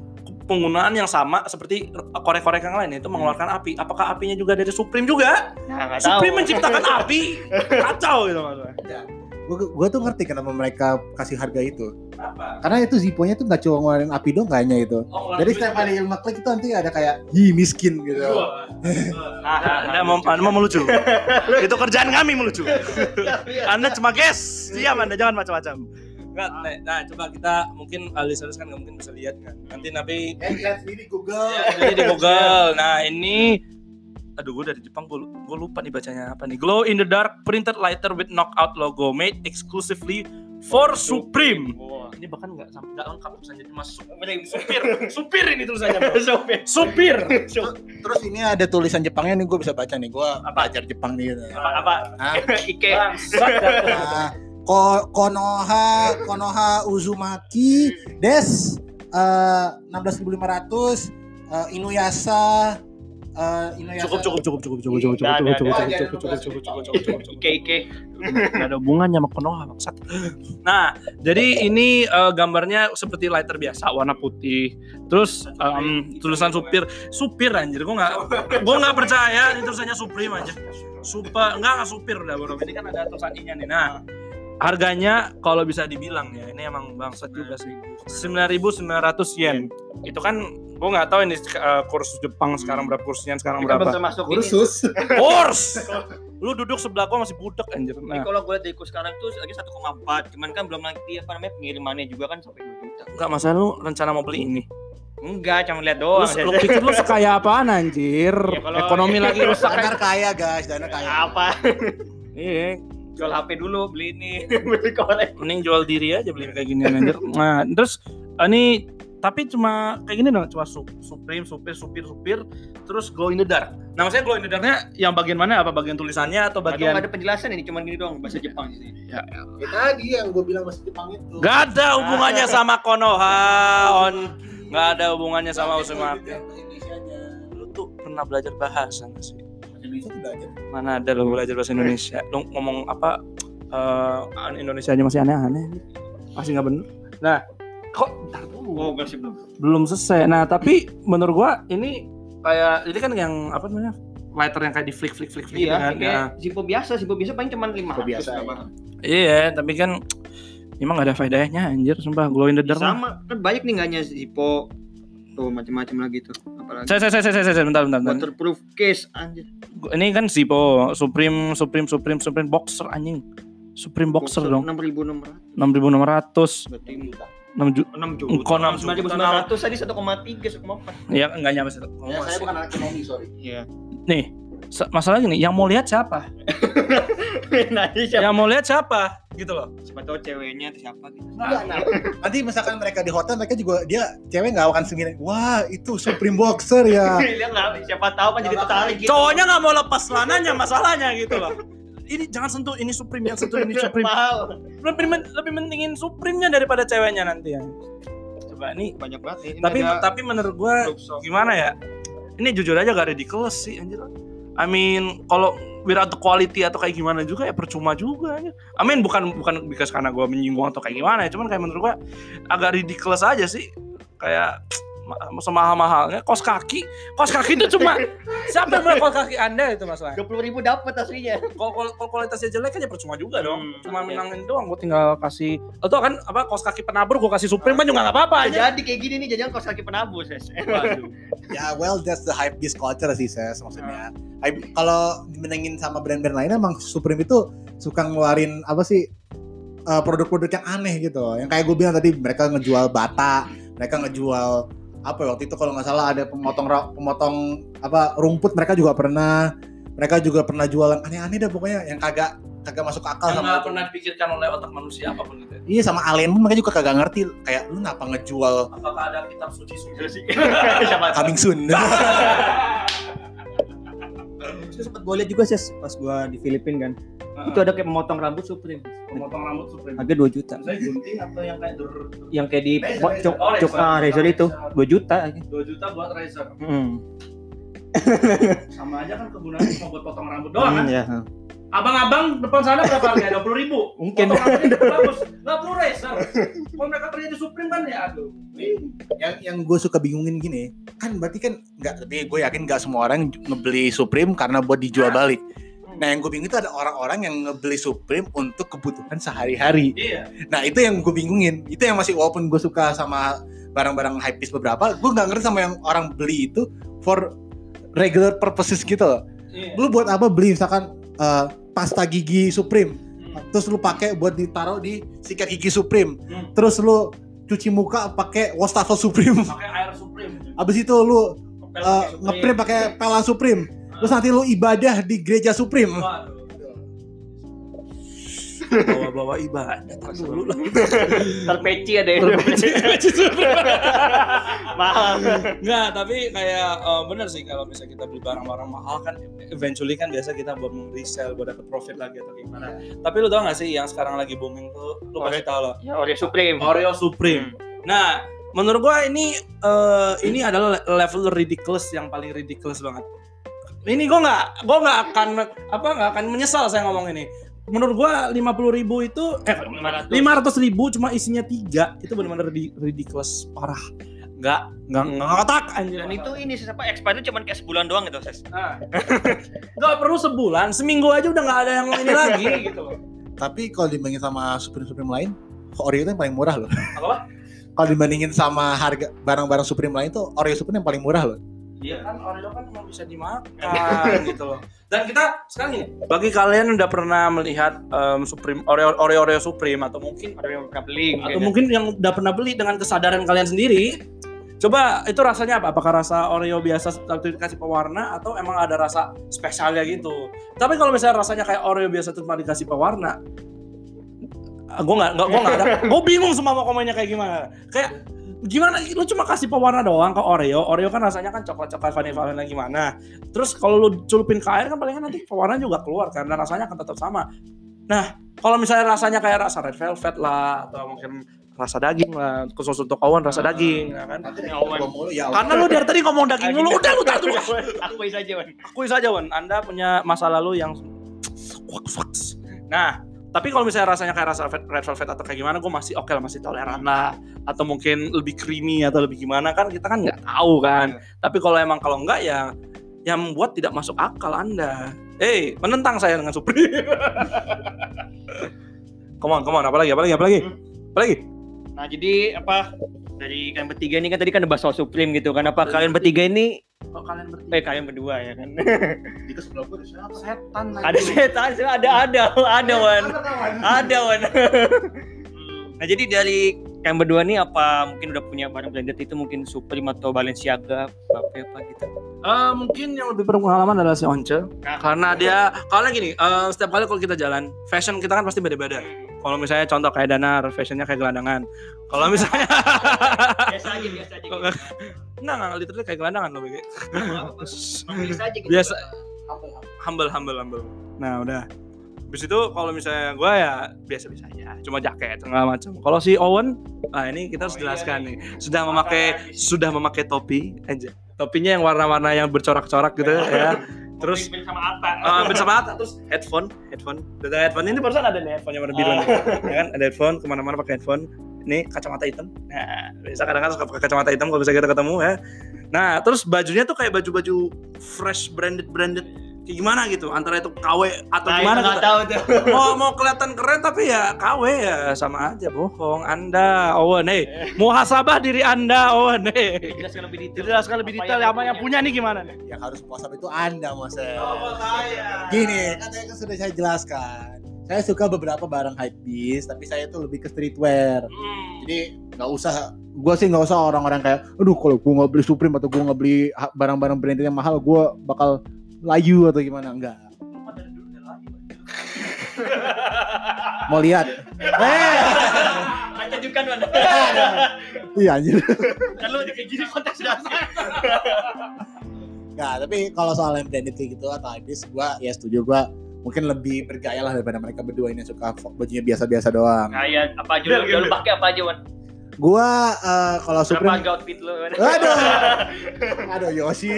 penggunaan yang sama seperti korek-korek yang lain itu mengeluarkan api. Apakah apinya juga dari Supreme juga? Nah, nggak tahu. Supreme menciptakan api. Kacau gitu maksudnya. Gue gue tuh ngerti kenapa mereka kasih harga itu. Apa? Karena itu Zippo-nya tuh gak cuma ngeluarin api dong kayaknya itu. Oh, Jadi setiap kali ngeklik itu nanti ada kayak hi miskin gitu. Nah, anda mau, anda mau melucu. itu kerjaan kami melucu. anda cuma guess. Diam Anda jangan macam-macam. Enggak, nah, nah, coba kita mungkin uh, listeners kan nggak mungkin bisa lihat kan. Nanti Nabi Eh lihat sendiri Google. jadi di Google. Nah, ini aduh gue dari Jepang gue, gue lupa nih bacanya apa nih. Glow in the dark printed lighter with knockout logo made exclusively for Supreme. Wah. Ini bahkan nggak sampai nggak lengkap tulisannya cuma supir, supir ini tulisannya. bro. Supreme. Supir. Terus ini ada tulisan Jepangnya nih gue bisa baca nih. Gue belajar Jepang nih. Gitu. Apa apa? Hah? Ike. Nah, Ko Konoha Konoha Uzumaki Des eh 16.500 eh, Inuyasha eh, Inuyasha cukup cukup cukup cukup cukup cukup cukup Nggak cukup cukup cukup cukup cukup cukup cukup cukup cukup Ike. Nggak ada hubungannya sama Konoha bangsat. Nah, jadi ini eh, gambarnya seperti lighter biasa warna putih. Terus tulisan supir, supir anjir. Gua nggak gua nggak percaya ini tulisannya Supreme aja. Supa enggak enggak supir udah bro. Ini kan ada tulisan I-nya nih. Nah, harganya kalau bisa dibilang ya ini emang bangsat juga sih 9.900 yen itu kan gua nggak tahu ini eh, kurs Jepang sekarang berapa kursnya sekarang belum berapa termasuk ini. kursus kurs lu duduk sebelah gua masih budak anjir nah kalau gue lihat sekarang tuh lagi 1,4 cuman kan belum lagi apa namanya pengirimannya juga kan sampai 2 juta. Enggak masalah lu rencana mau beli ini. Enggak, cuma lihat Lu, doang. lu pikir lu sekaya apaan anjir? Ya, kalau- Ekonomi lagi rusak. Danar kaya guys Danar kaya apa? Iya, Jual HP dulu, beli ini, beli korek. mending jual diri aja beli kayak gini anjir. Nah, terus eh, ini tapi cuma kayak gini dong, cuma su- Supreme, supir, supir, supir, terus glow in the dark. Nah, maksudnya glow in the darknya yang bagian mana? Apa bagian tulisannya atau Atau bagian nggak ada penjelasan ini, cuma gini doang bahasa Jepang di sini. Ya tadi yang gue bilang masih Jepang itu Gak ada hubungannya sama Konoha, on. Gak ada hubungannya sama. Indonesianya Lu tuh pernah belajar bahasa nggak sih? Indonesia tuh belajar mana ada lo belajar bahasa Indonesia lo ngomong apa eh Indonesia aja masih aneh-aneh masih nggak bener nah kok ntar dulu? Oh, masih belum. belum selesai. Nah tapi menurut gua ini kayak ini kan yang apa namanya lighter yang kayak di flick flick flick flick gitu Iya, kan? kayak Nah, Zippo biasa, Zippo biasa paling cuma 500 Zippo biasa, ya. iya. tapi kan emang gak ada faedahnya anjir. Sumpah glow in the dark mah. Sama, kan banyak nih nggak hanya Zippo. Tuh macam-macam lagi tuh. Apalagi saya saya saya saya saya bentar bentar, bentar. waterproof case anjir. ini kan Zippo Supreme Supreme Supreme Supreme boxer anjing. Supreme boxer dong. 6600 6600 berarti 6 juta 6 juta. Engkau 6 juta. 9.900 tadi 1,3 1,4. ya enggak nyampe satu Ya, saya bukan anak ekonomi, sorry. Iya. nih se- masalah gini yang mau lihat siapa nah, siapa? yang mau lihat siapa gitu loh Siapa tahu ceweknya atau siapa gitu. Nanti misalkan mereka di hotel, mereka juga dia cewek nggak akan segini. Wah, itu Supreme Boxer ya. Lah, siapa tahu kan jadi tertarik gitu. cowoknya nggak mau lepas celananya masalahnya gitu loh ini jangan sentuh ini supreme yang sentuh ini supreme Mahal. lebih men- lebih mentingin supreme-nya daripada ceweknya nanti ya coba nih Banyak banget nih. Ini tapi tapi menurut gua gimana ya ini jujur aja gak ridiculous sih anjir I mean kalau without the quality atau kayak gimana juga ya percuma juga ya. I mean bukan bukan because karena gua menyinggung atau kayak gimana ya cuman kayak menurut gua agak ridiculous aja sih kayak semahal-mahalnya kos kaki kos kaki itu cuma siapa yang mau kos kaki anda itu masalahnya 20 ribu dapat aslinya. kalau kualitasnya jelek kan ya percuma juga dong Hmm, cuma iya. menangin doang gue tinggal kasih atau kan apa kos kaki penabur gue kasih supreme kan juga nggak apa-apa aja Jadi kayak gini nih jajan kos kaki penabur, Ses. Waduh. Ya, well, that's the hype beast culture sih, Ses, maksudnya. Hype- Kalau dibandingin sama brand-brand lain, emang Supreme itu suka ngeluarin apa sih uh, produk-produk yang aneh gitu. Yang kayak gue bilang tadi, mereka ngejual bata, mereka ngejual apa ya, waktu itu kalau nggak salah ada pemotong pemotong apa rumput mereka juga pernah. Mereka juga pernah jual yang aneh-aneh dah pokoknya yang kagak kagak masuk akal yang sama nggak pernah dipikirkan oleh otak manusia apa pun gitu ya. iya sama alien pun mereka juga kagak ngerti. Kayak lu kenapa ngejual? Apakah ada kitab suci suci tahu. coming soon Terus sempat gue lihat juga sih pas gue di Filipina kan. Itu ada kayak memotong rambut Supreme. pemotong rambut supreme Harga 2 juta. saya gunting atau yang kayak dur Yang kayak di Razor, Oh, cuk razor. ah, razor itu 2 juta. 2 juta buat razor Hmm. sama aja kan kegunaannya cuma buat potong rambut doang kan Hmm, ya. Abang-abang depan sana berapa harganya? dua puluh ribu? Mungkin. bagus. Nggak perlu razor kalau mereka kerja di supreme kan ya aduh. Yang yang gue suka bingungin gini kan berarti kan nggak tapi gue yakin nggak semua orang ngebeli Supreme karena buat dijual balik. Nah yang gue bingung itu ada orang-orang yang ngebeli Supreme untuk kebutuhan sehari-hari. Iya. Nah itu yang gue bingungin. Itu yang masih walaupun gue suka sama barang-barang high beberapa gue nggak ngerti sama yang orang beli itu for regular purposes gitu loh. Iya. Lu buat apa beli? Misalkan eh, pasta gigi Supreme Hmm. terus lu pakai buat ditaruh di sikat gigi Supreme Hmm. terus lu cuci muka pakai wastafel Supreme pakai air supreme Abis itu lu uh, ngeprint pakai pelan Supreme. Terus nanti lu ibadah di gereja Supreme. Waduh. Bawa-bawa ibadah dulu lah Terpeci ada yang mahal. Nggak, tapi kayak eh, bener sih kalau misalnya kita beli barang-barang mahal kan eventually kan biasa kita buat resell buat dapat profit lagi atau gimana. Tapi lu tau gak sih yang sekarang lagi booming tuh lu pasti tau loh. Ya Oreo Supreme. Oreo Supreme. Nah, menurut gua ini eh, ini adalah level ridiculous yang paling ridiculous banget. Ini gua nggak gua nggak akan apa nggak akan menyesal saya ngomong ini. Menurut gua 50.000 ribu itu eh 500. 500 ribu cuma isinya tiga itu benar-benar ridi- ridiculous parah. Nggak nggak nggak ngotak anjir. Dan itu ini siapa expired itu cuma kayak sebulan doang gitu, Ses. Nah. nggak perlu sebulan, seminggu aja udah nggak ada yang ini lagi gitu loh. Tapi kalau dibandingin sama Supreme Supreme lain, Oreo itu yang paling murah loh. Apa? Kalau dibandingin sama harga barang-barang Supreme lain tuh Oreo Supreme yang paling murah loh. Iya kan Oreo kan cuma bisa dimakan gitu loh. Dan kita sekarang ini bagi kalian yang udah pernah melihat em, Supreme Oreo Oreo Oreo Supreme atau mungkin Ada yang pernah beli atau mungkin yang udah pernah beli dengan kesadaran kalian sendiri Coba itu rasanya apa? Apakah rasa Oreo biasa tapi dikasih pewarna atau emang ada rasa spesialnya gitu? Tapi kalau misalnya rasanya kayak Oreo biasa cuma dikasih pewarna, gue nggak nggak gue nggak ada, gue bingung semua mau komennya kayak gimana. Kayak gimana? Lu cuma kasih pewarna doang ke Oreo, Oreo kan rasanya kan coklat coklat vanilla vanilla gimana? Terus kalau lu culupin ke air kan palingan nanti pewarna juga keluar karena rasanya akan tetap sama. Nah, kalau misalnya rasanya kayak rasa red velvet lah atau mungkin rasa daging lah, khusus untuk kawan rasa daging, ya kan? ya, Karena lu dari tadi ngomong daging dulu, udah lu dulu. Aku saja, Wan. Akui saja, Wan. Anda punya masa lalu yang. Nah, tapi kalau misalnya rasanya kayak rasa red velvet atau kayak gimana, gue masih oke lah, masih toleran lah. Atau mungkin lebih creamy atau lebih gimana kan kita kan nggak tahu kan. Tapi kalau emang kalau enggak ya yang membuat tidak masuk akal Anda. Eh, menentang saya dengan Supreme. come on, come on, apalagi, apalagi, apalagi, apalagi. Nah, jadi apa dari kalian bertiga ini kan tadi kan ada bahas soal Supreme gitu kan. Apa kalian bertiga ini Kok kalian bertiga? eh kalian berdua ya kan? Itu sebelah gue ada siapa? Setan ada setan, ada ada ada Wan. Ada Wan. nah, jadi dari kalian berdua nih apa mungkin udah punya barang branded itu mungkin Supreme atau Balenciaga apa apa gitu. Eh, mungkin yang lebih berpengalaman adalah si Once Nah. karena dia kalau gini eh, setiap kali kalau kita jalan fashion kita kan pasti beda-beda kalau misalnya contoh kayak Danar fashionnya kayak gelandangan kalau misalnya biasa aja biasa aja. enggak enggak literally kayak gelandangan loh BG aja gitu. biasa humble humble humble nah udah Habis itu kalau misalnya gue ya biasa-biasa aja, cuma jaket segala macam. Kalau si Owen, nah ini kita harus Oh, iya jelaskan nih. nih, sudah memakai sudah memakai topi aja. Topinya yang warna-warna yang bercorak-corak gitu ya. Terus Mobil sama Atta. uh, bersama Atta terus headphone, headphone. Ada headphone ini barusan ada nih headphone yang warna biru nih. Ya kan, ada headphone ke mana-mana pakai headphone. Ini kacamata hitam. Nah, biasa kadang-kadang suka pakai kacamata hitam kalau bisa kita ketemu ya. Nah, terus bajunya tuh kayak baju-baju fresh branded branded kayak gimana gitu antara itu KW atau Nah, gimana nggak gitu. tahu tuh. mau mau kelihatan keren tapi ya KW ya sama aja bohong Anda Owen hey muhasabah diri Anda Owen hey Jelaskan lebih detail. jelaskan lebih Apa detail yang sama yang punya nih gimana nih Yang harus puasa itu Anda, Mas. saya Gini, kan saya kan sudah saya jelaskan. Saya suka beberapa barang hype beast, tapi saya tuh lebih ke streetwear. Jadi nggak usah, gue sih nggak usah orang-orang kayak, aduh kalau gue nggak beli Supreme atau gue nggak beli barang-barang branded yang mahal, gue bakal layu atau gimana? Enggak. Mau lihat? Eh, Lanjutkan Wan. iya anjir. Kan lu kayak gini konteks dasar. Nggak, tapi kalau soal yang branded kayak gitu atau habis, gue ya setuju gue mungkin lebih bergaya lah daripada mereka berdua ini yang suka bajunya biasa-biasa doang. Kayak apa aja lu, lu pakai apa aja Wan? Gua eh, kalau Berapa Supreme harga outfit lu? Aduh. Aduh Yoshi.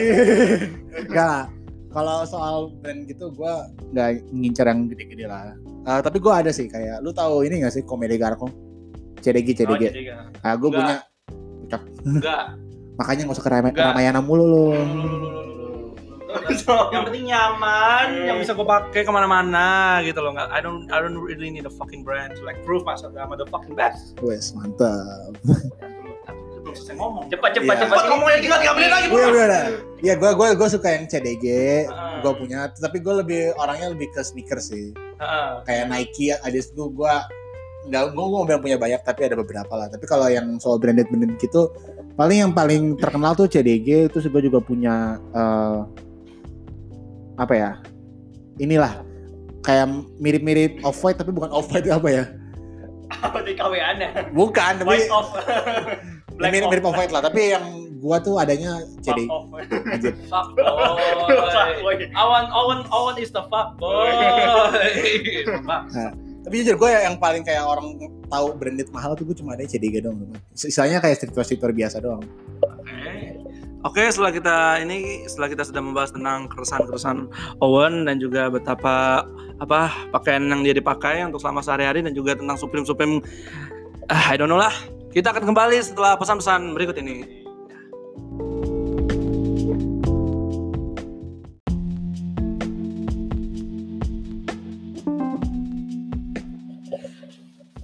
Enggak. Kalau soal brand gitu gua nggak ngincer yang gede-gede lah. Eh, tapi gua ada sih kayak lu tahu ini gak sih Komedi Garko? CDG Oh, CDG. kan. Ah gua Enggak. punya enggak makanya nggak usah keramaian Enggak. keramaian mulu lu. yang penting nyaman yang bisa gue pakai ke mana-mana gitu loh nggak I don't I don't really need a fucking brand to like prove myself that I'm the fucking best Wes mantap. belum selesai ngomong Cepat cepat Iya. cepat. Cepat ngomongnya gila tiga menit lagi Iya. Iya gua gua gua suka yang CDG. Ah. Gua punya tapi gua lebih orangnya lebih ke sneakers sih. Heeh. kayak Nike Adidas itu gua nggak gua gua bilang punya banyak tapi ada beberapa lah tapi kalau yang soal branded branded gitu paling yang paling terkenal tuh CDG itu gue juga punya eh, apa ya inilah kayak mirip-mirip off white tapi bukan off white apa ya Apa di KWA nya? bukan tapi White off. Black mirip-mirip off. off white lah tapi yang gua tuh adanya CDG Fuck boy. Awan Awan Awan is the fuck boy Bang. tapi jujur gue yang paling kayak orang tahu branded mahal tuh gue cuma ada CDG doang Sisanya kayak streetwear streetwear biasa doang Oke, setelah kita ini setelah kita sudah membahas tentang keresahan-keresahan Owen dan juga betapa apa pakaian yang dia dipakai untuk selama sehari-hari dan juga tentang Supreme Supreme ah, I don't know lah. Kita akan kembali setelah pesan-pesan berikut ini.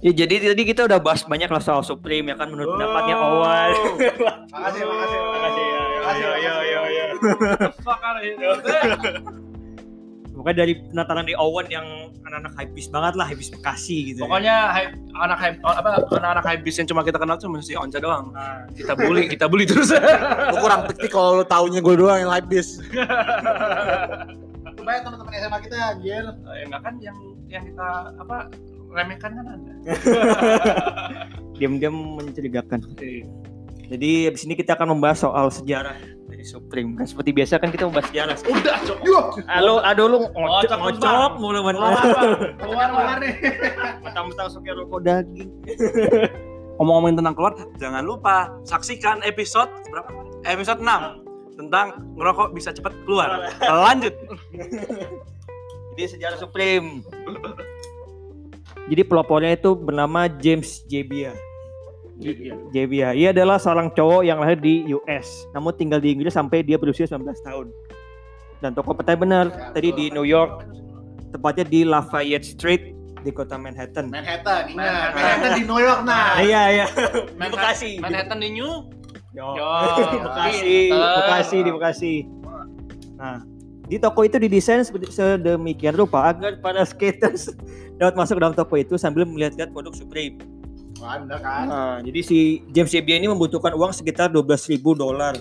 Ya jadi tadi kita udah bahas banyak lah soal Supreme ya kan menurut pendapatnya Owan. makasih makasih Makasih ya. Makasih, Yo yo yo yo. Fuck out of here. Pokoknya dari penataran di Owen yang anak-anak hypebeast banget lah, hypebeast Bekasi gitu. ya. Pokoknya hype, anak hype apa anak-anak hype beast yang cuma kita kenal cuma si Onca doang. Nah, Kita bully, kita bully terus. lu kurang piknik kalau lu taunya gue doang yang hype bis banyak teman-teman SMA kita anjir ya enggak kan yang yang kita apa remehkan kan ada. diam-diam mencurigakan. Jadi abis ini kita akan membahas soal sejarah dari Supreme. Kan seperti biasa kan kita membahas sejarah. Udah, cok. Halo, aduh lu ngocok, Ngocok, ngocok mulu Keluar, bener. keluar, keluar nih. Mentang-mentang suka rokok daging. Ngomong-ngomongin tentang keluar, jangan lupa saksikan episode berapa? Episode 6 tentang ngerokok bisa cepat keluar. Lanjut. Jadi sejarah Supreme. Jadi pelopornya itu bernama James Jebbia. Jebbia. Ia adalah seorang cowok yang lahir di US, namun tinggal di Inggris sampai dia berusia 19 tahun. Dan toko petai benar, tadi di New York, tepatnya di Lafayette Street di kota Manhattan. Manhattan ingat Manhattan. Manhattan di New York nah Ah, iya iya. Di Manhattan- Bekasi. Manhattan di New. Yo. Yo, Bekasi, pinter. Bekasi di Bekasi. Nah, di toko itu didesain sedemikian rupa agar para skaters dapat masuk dalam toko itu sambil melihat-lihat produk Supreme. Anda kan. Nah, jadi si James JBA ini membutuhkan uang sekitar 12.000 dolar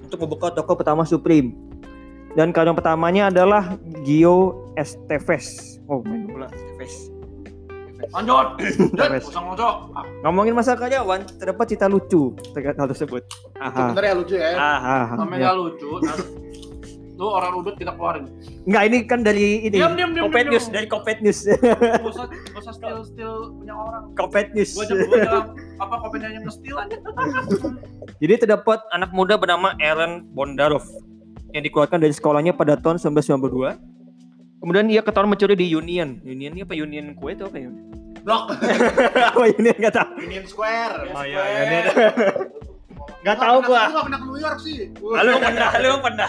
untuk membuka toko pertama Supreme. Dan karyawan pertamanya adalah Gio Esteves. Oh, main bola Esteves. Lanjut. Ah, Ngomongin masalah karyawan, terdapat cerita lucu terkait hal tersebut. Itu Aha. bener ya lucu ya. Aha. namanya Ya. lucu. nah, Lu orang udut kita keluarin. Enggak, ini kan dari ini. Diam, diam, diam, Kopet diam, News, diam. dari Kopet News. Gak usah, gak usah steal steal punya orang. Kopet News. Gua gua bilang apa kopinya yang steal aja. Jadi terdapat anak muda bernama Aaron Bondarov yang dikeluarkan dari sekolahnya pada tahun 1992. Kemudian ia ketahuan mencuri di Union. Union ini apa Union kue itu apa ya? Blok. apa Union enggak tahu. Union Square. Oh iya, Union. Enggak tahu gua. Lu gak pernah ke New York sih. Lalu pernah, lu pernah.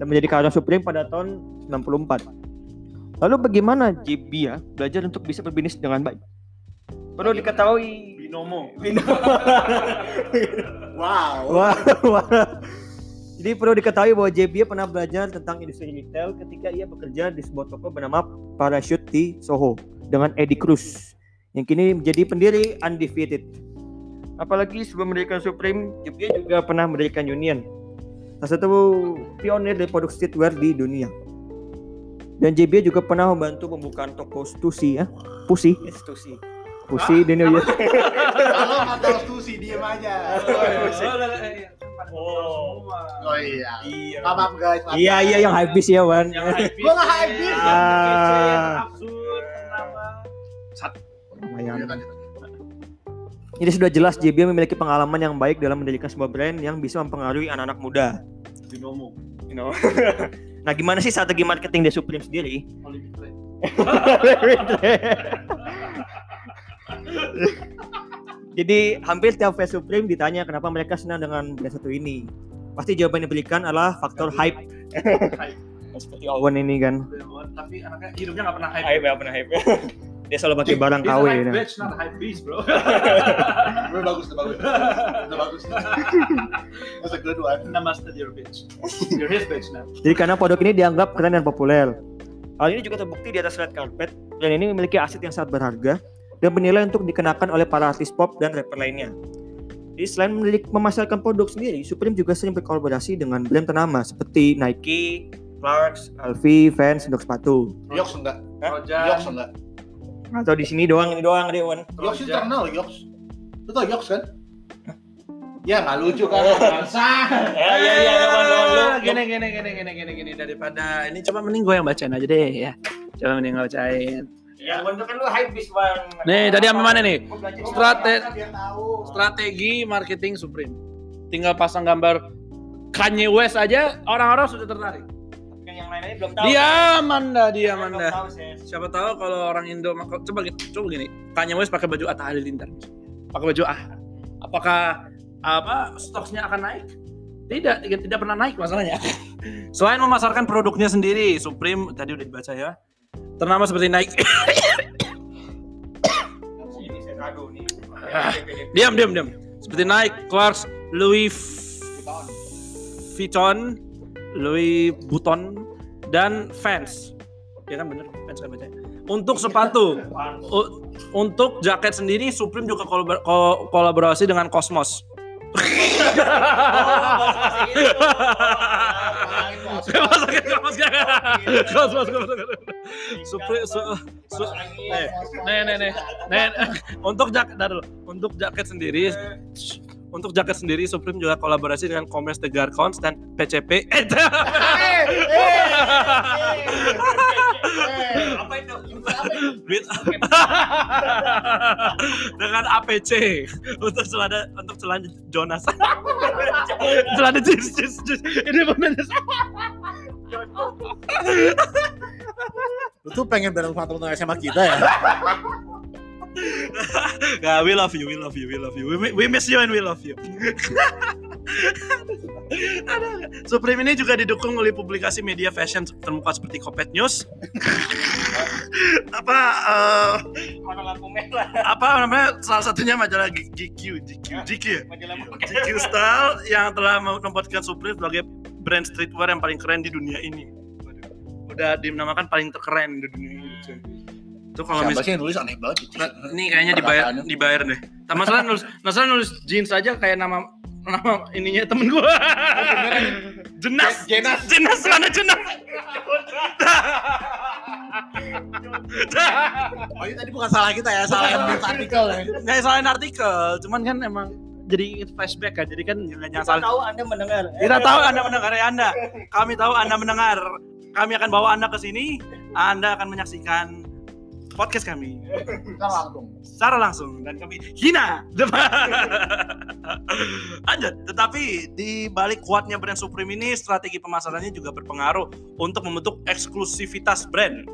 Dan menjadi karyawan Supreme pada tahun 94. Lalu bagaimana Jibia belajar untuk bisa berbisnis dengan baik? Perlu diketahui Binomo. Wow. Wah, wah. Jadi perlu diketahui bahwa JB pernah belajar tentang industri retail ketika ia bekerja di sebuah toko bernama Parachute di Soho dengan Eddie Cruz yang kini menjadi pendiri Undefeated. Apalagi sebelum mendirikan Supreme, JB juga pernah mendirikan Union, salah satu pionir dari produk streetwear di dunia. Dan JB juga pernah membantu pembukaan toko Stussy ya, eh, Stussy, Pussy di New York. Kalau tahu Stussy diem aja. Oh. Oh iya. Iya. Maaf, maaf guys. maaf, Iya iya yang habis ya Wan. Gua nggak yang Ah. absurd, nama. Lumayan. Jadi sudah jelas JB memiliki pengalaman yang baik dalam mendirikan sebuah brand yang bisa mempengaruhi anak-anak muda. Binomo. You know. nah, gimana sih strategi marketing di Supreme sendiri? Jadi hampir tiap fans Supreme ditanya kenapa mereka senang dengan brand satu ini. Pasti jawaban yang diberikan adalah faktor hype. Hype. Seperti Owen ini kan. Tapi anaknya hidupnya gak pernah hype. Hype ya pernah hype. Dia selalu pakai barang KW. ya. bitch, not hype beast, bro. Udah bagus, udah bagus. Udah bagus. That's a good one. Namaste, your bitch. You're his bitch now. Jadi karena produk ini dianggap keren dan populer. Hal ini juga terbukti di atas red carpet. Brand ini memiliki aset yang sangat berharga dan bernilai untuk dikenakan oleh para artis pop dan rapper lainnya. Jadi selain memiliki memasarkan produk sendiri, Supreme juga sering berkolaborasi dengan brand ternama seperti Nike, Clarks, LV, Vans, untuk sepatu. Yoks enggak? Yoks enggak? Atau di sini doang, ini doang deh, Wan. Yoks itu terkenal Yoks. Lu tau Yoks kan? Ya nggak lucu kan? Bangsa. Ya, ya, ya, Gini, gini, gini, gini, gini, gini. Daripada ini coba mending gue yang bacain aja deh ya. Coba mending gue bacain. Ya, itu kan lu hype bis, Wan. Nih, tadi sampai mana nih? Strate- tahu. Strategi marketing Supreme. Tinggal pasang gambar Kanye West aja orang-orang sudah tertarik. Yang lain-lainnya belum tahu. Diam Anda, diam Anda. tahu. Siapa tahu kalau orang Indo coba gini, coba gini. Kanye West pakai baju Atta Halilintar. Pakai baju ah. Apakah apa stoknya akan naik? Tidak, tidak, tidak pernah naik masalahnya. Selain memasarkan produknya sendiri, Supreme tadi udah dibaca ya. Ternama seperti. Ah. diam, diam, diam. Seperti Nike, Clarks, Louis Vuitton, Louis Vuitton, dan Vans. Ya kan bener, Vans kan bacanya. Untuk sepatu, untuk jaket sendiri Supreme juga kolabor- ko- kolaborasi dengan Cosmos. Masukin Cosmos kan? Cosmos, Cosmos. Supreme, su- su- eh, nih, nih, nih, nih, untuk jaket, untuk jaket sendiri, untuk jaket sendiri Supreme juga kolaborasi dengan Commerce The Garcons dan PCP. Eh, Apa itu? Dengan APC untuk celana untuk celana Jonas. celana jeans, jeans, jeans. Ini benar Lu tuh pengen bareng teman-teman SMA kita ya? Nah, we love you, we love you, we love you. We, we miss you and we love you. Supreme ini juga didukung oleh publikasi media fashion termuka seperti Kopet News. apa merah? apa namanya salah satunya majalah GQ GQ GQ GQ Style yang telah menempatkan Supreme sebagai brand streetwear yang paling keren di dunia ini. Udah dinamakan paling terkeren di dunia ini. Tuh kalau Siapa mis- sih yang nulis aneh banget gitu. Nah, ini kayaknya dibayar dibayar deh. Tak masalah nulis masalah nulis jeans aja kayak nama nama ininya temen gua. jenas. Jenas. Jenas mana jenas? Oh ini tadi bukan salah kita ya, salah yang artikel ya. Nggak salahin artikel, cuman kan emang jadi flashback kan. Jadi kan jangan jangan salah. tahu Anda mendengar. Kita tahu Anda mendengar ya Anda. Kami tahu Anda mendengar. Kami akan bawa Anda ke sini. Anda akan menyaksikan podcast kami. Kita langsung. secara langsung. Dan kami hina. Lanjut. Tetapi di balik kuatnya brand Supreme ini strategi pemasarannya juga berpengaruh untuk membentuk eksklusivitas brand.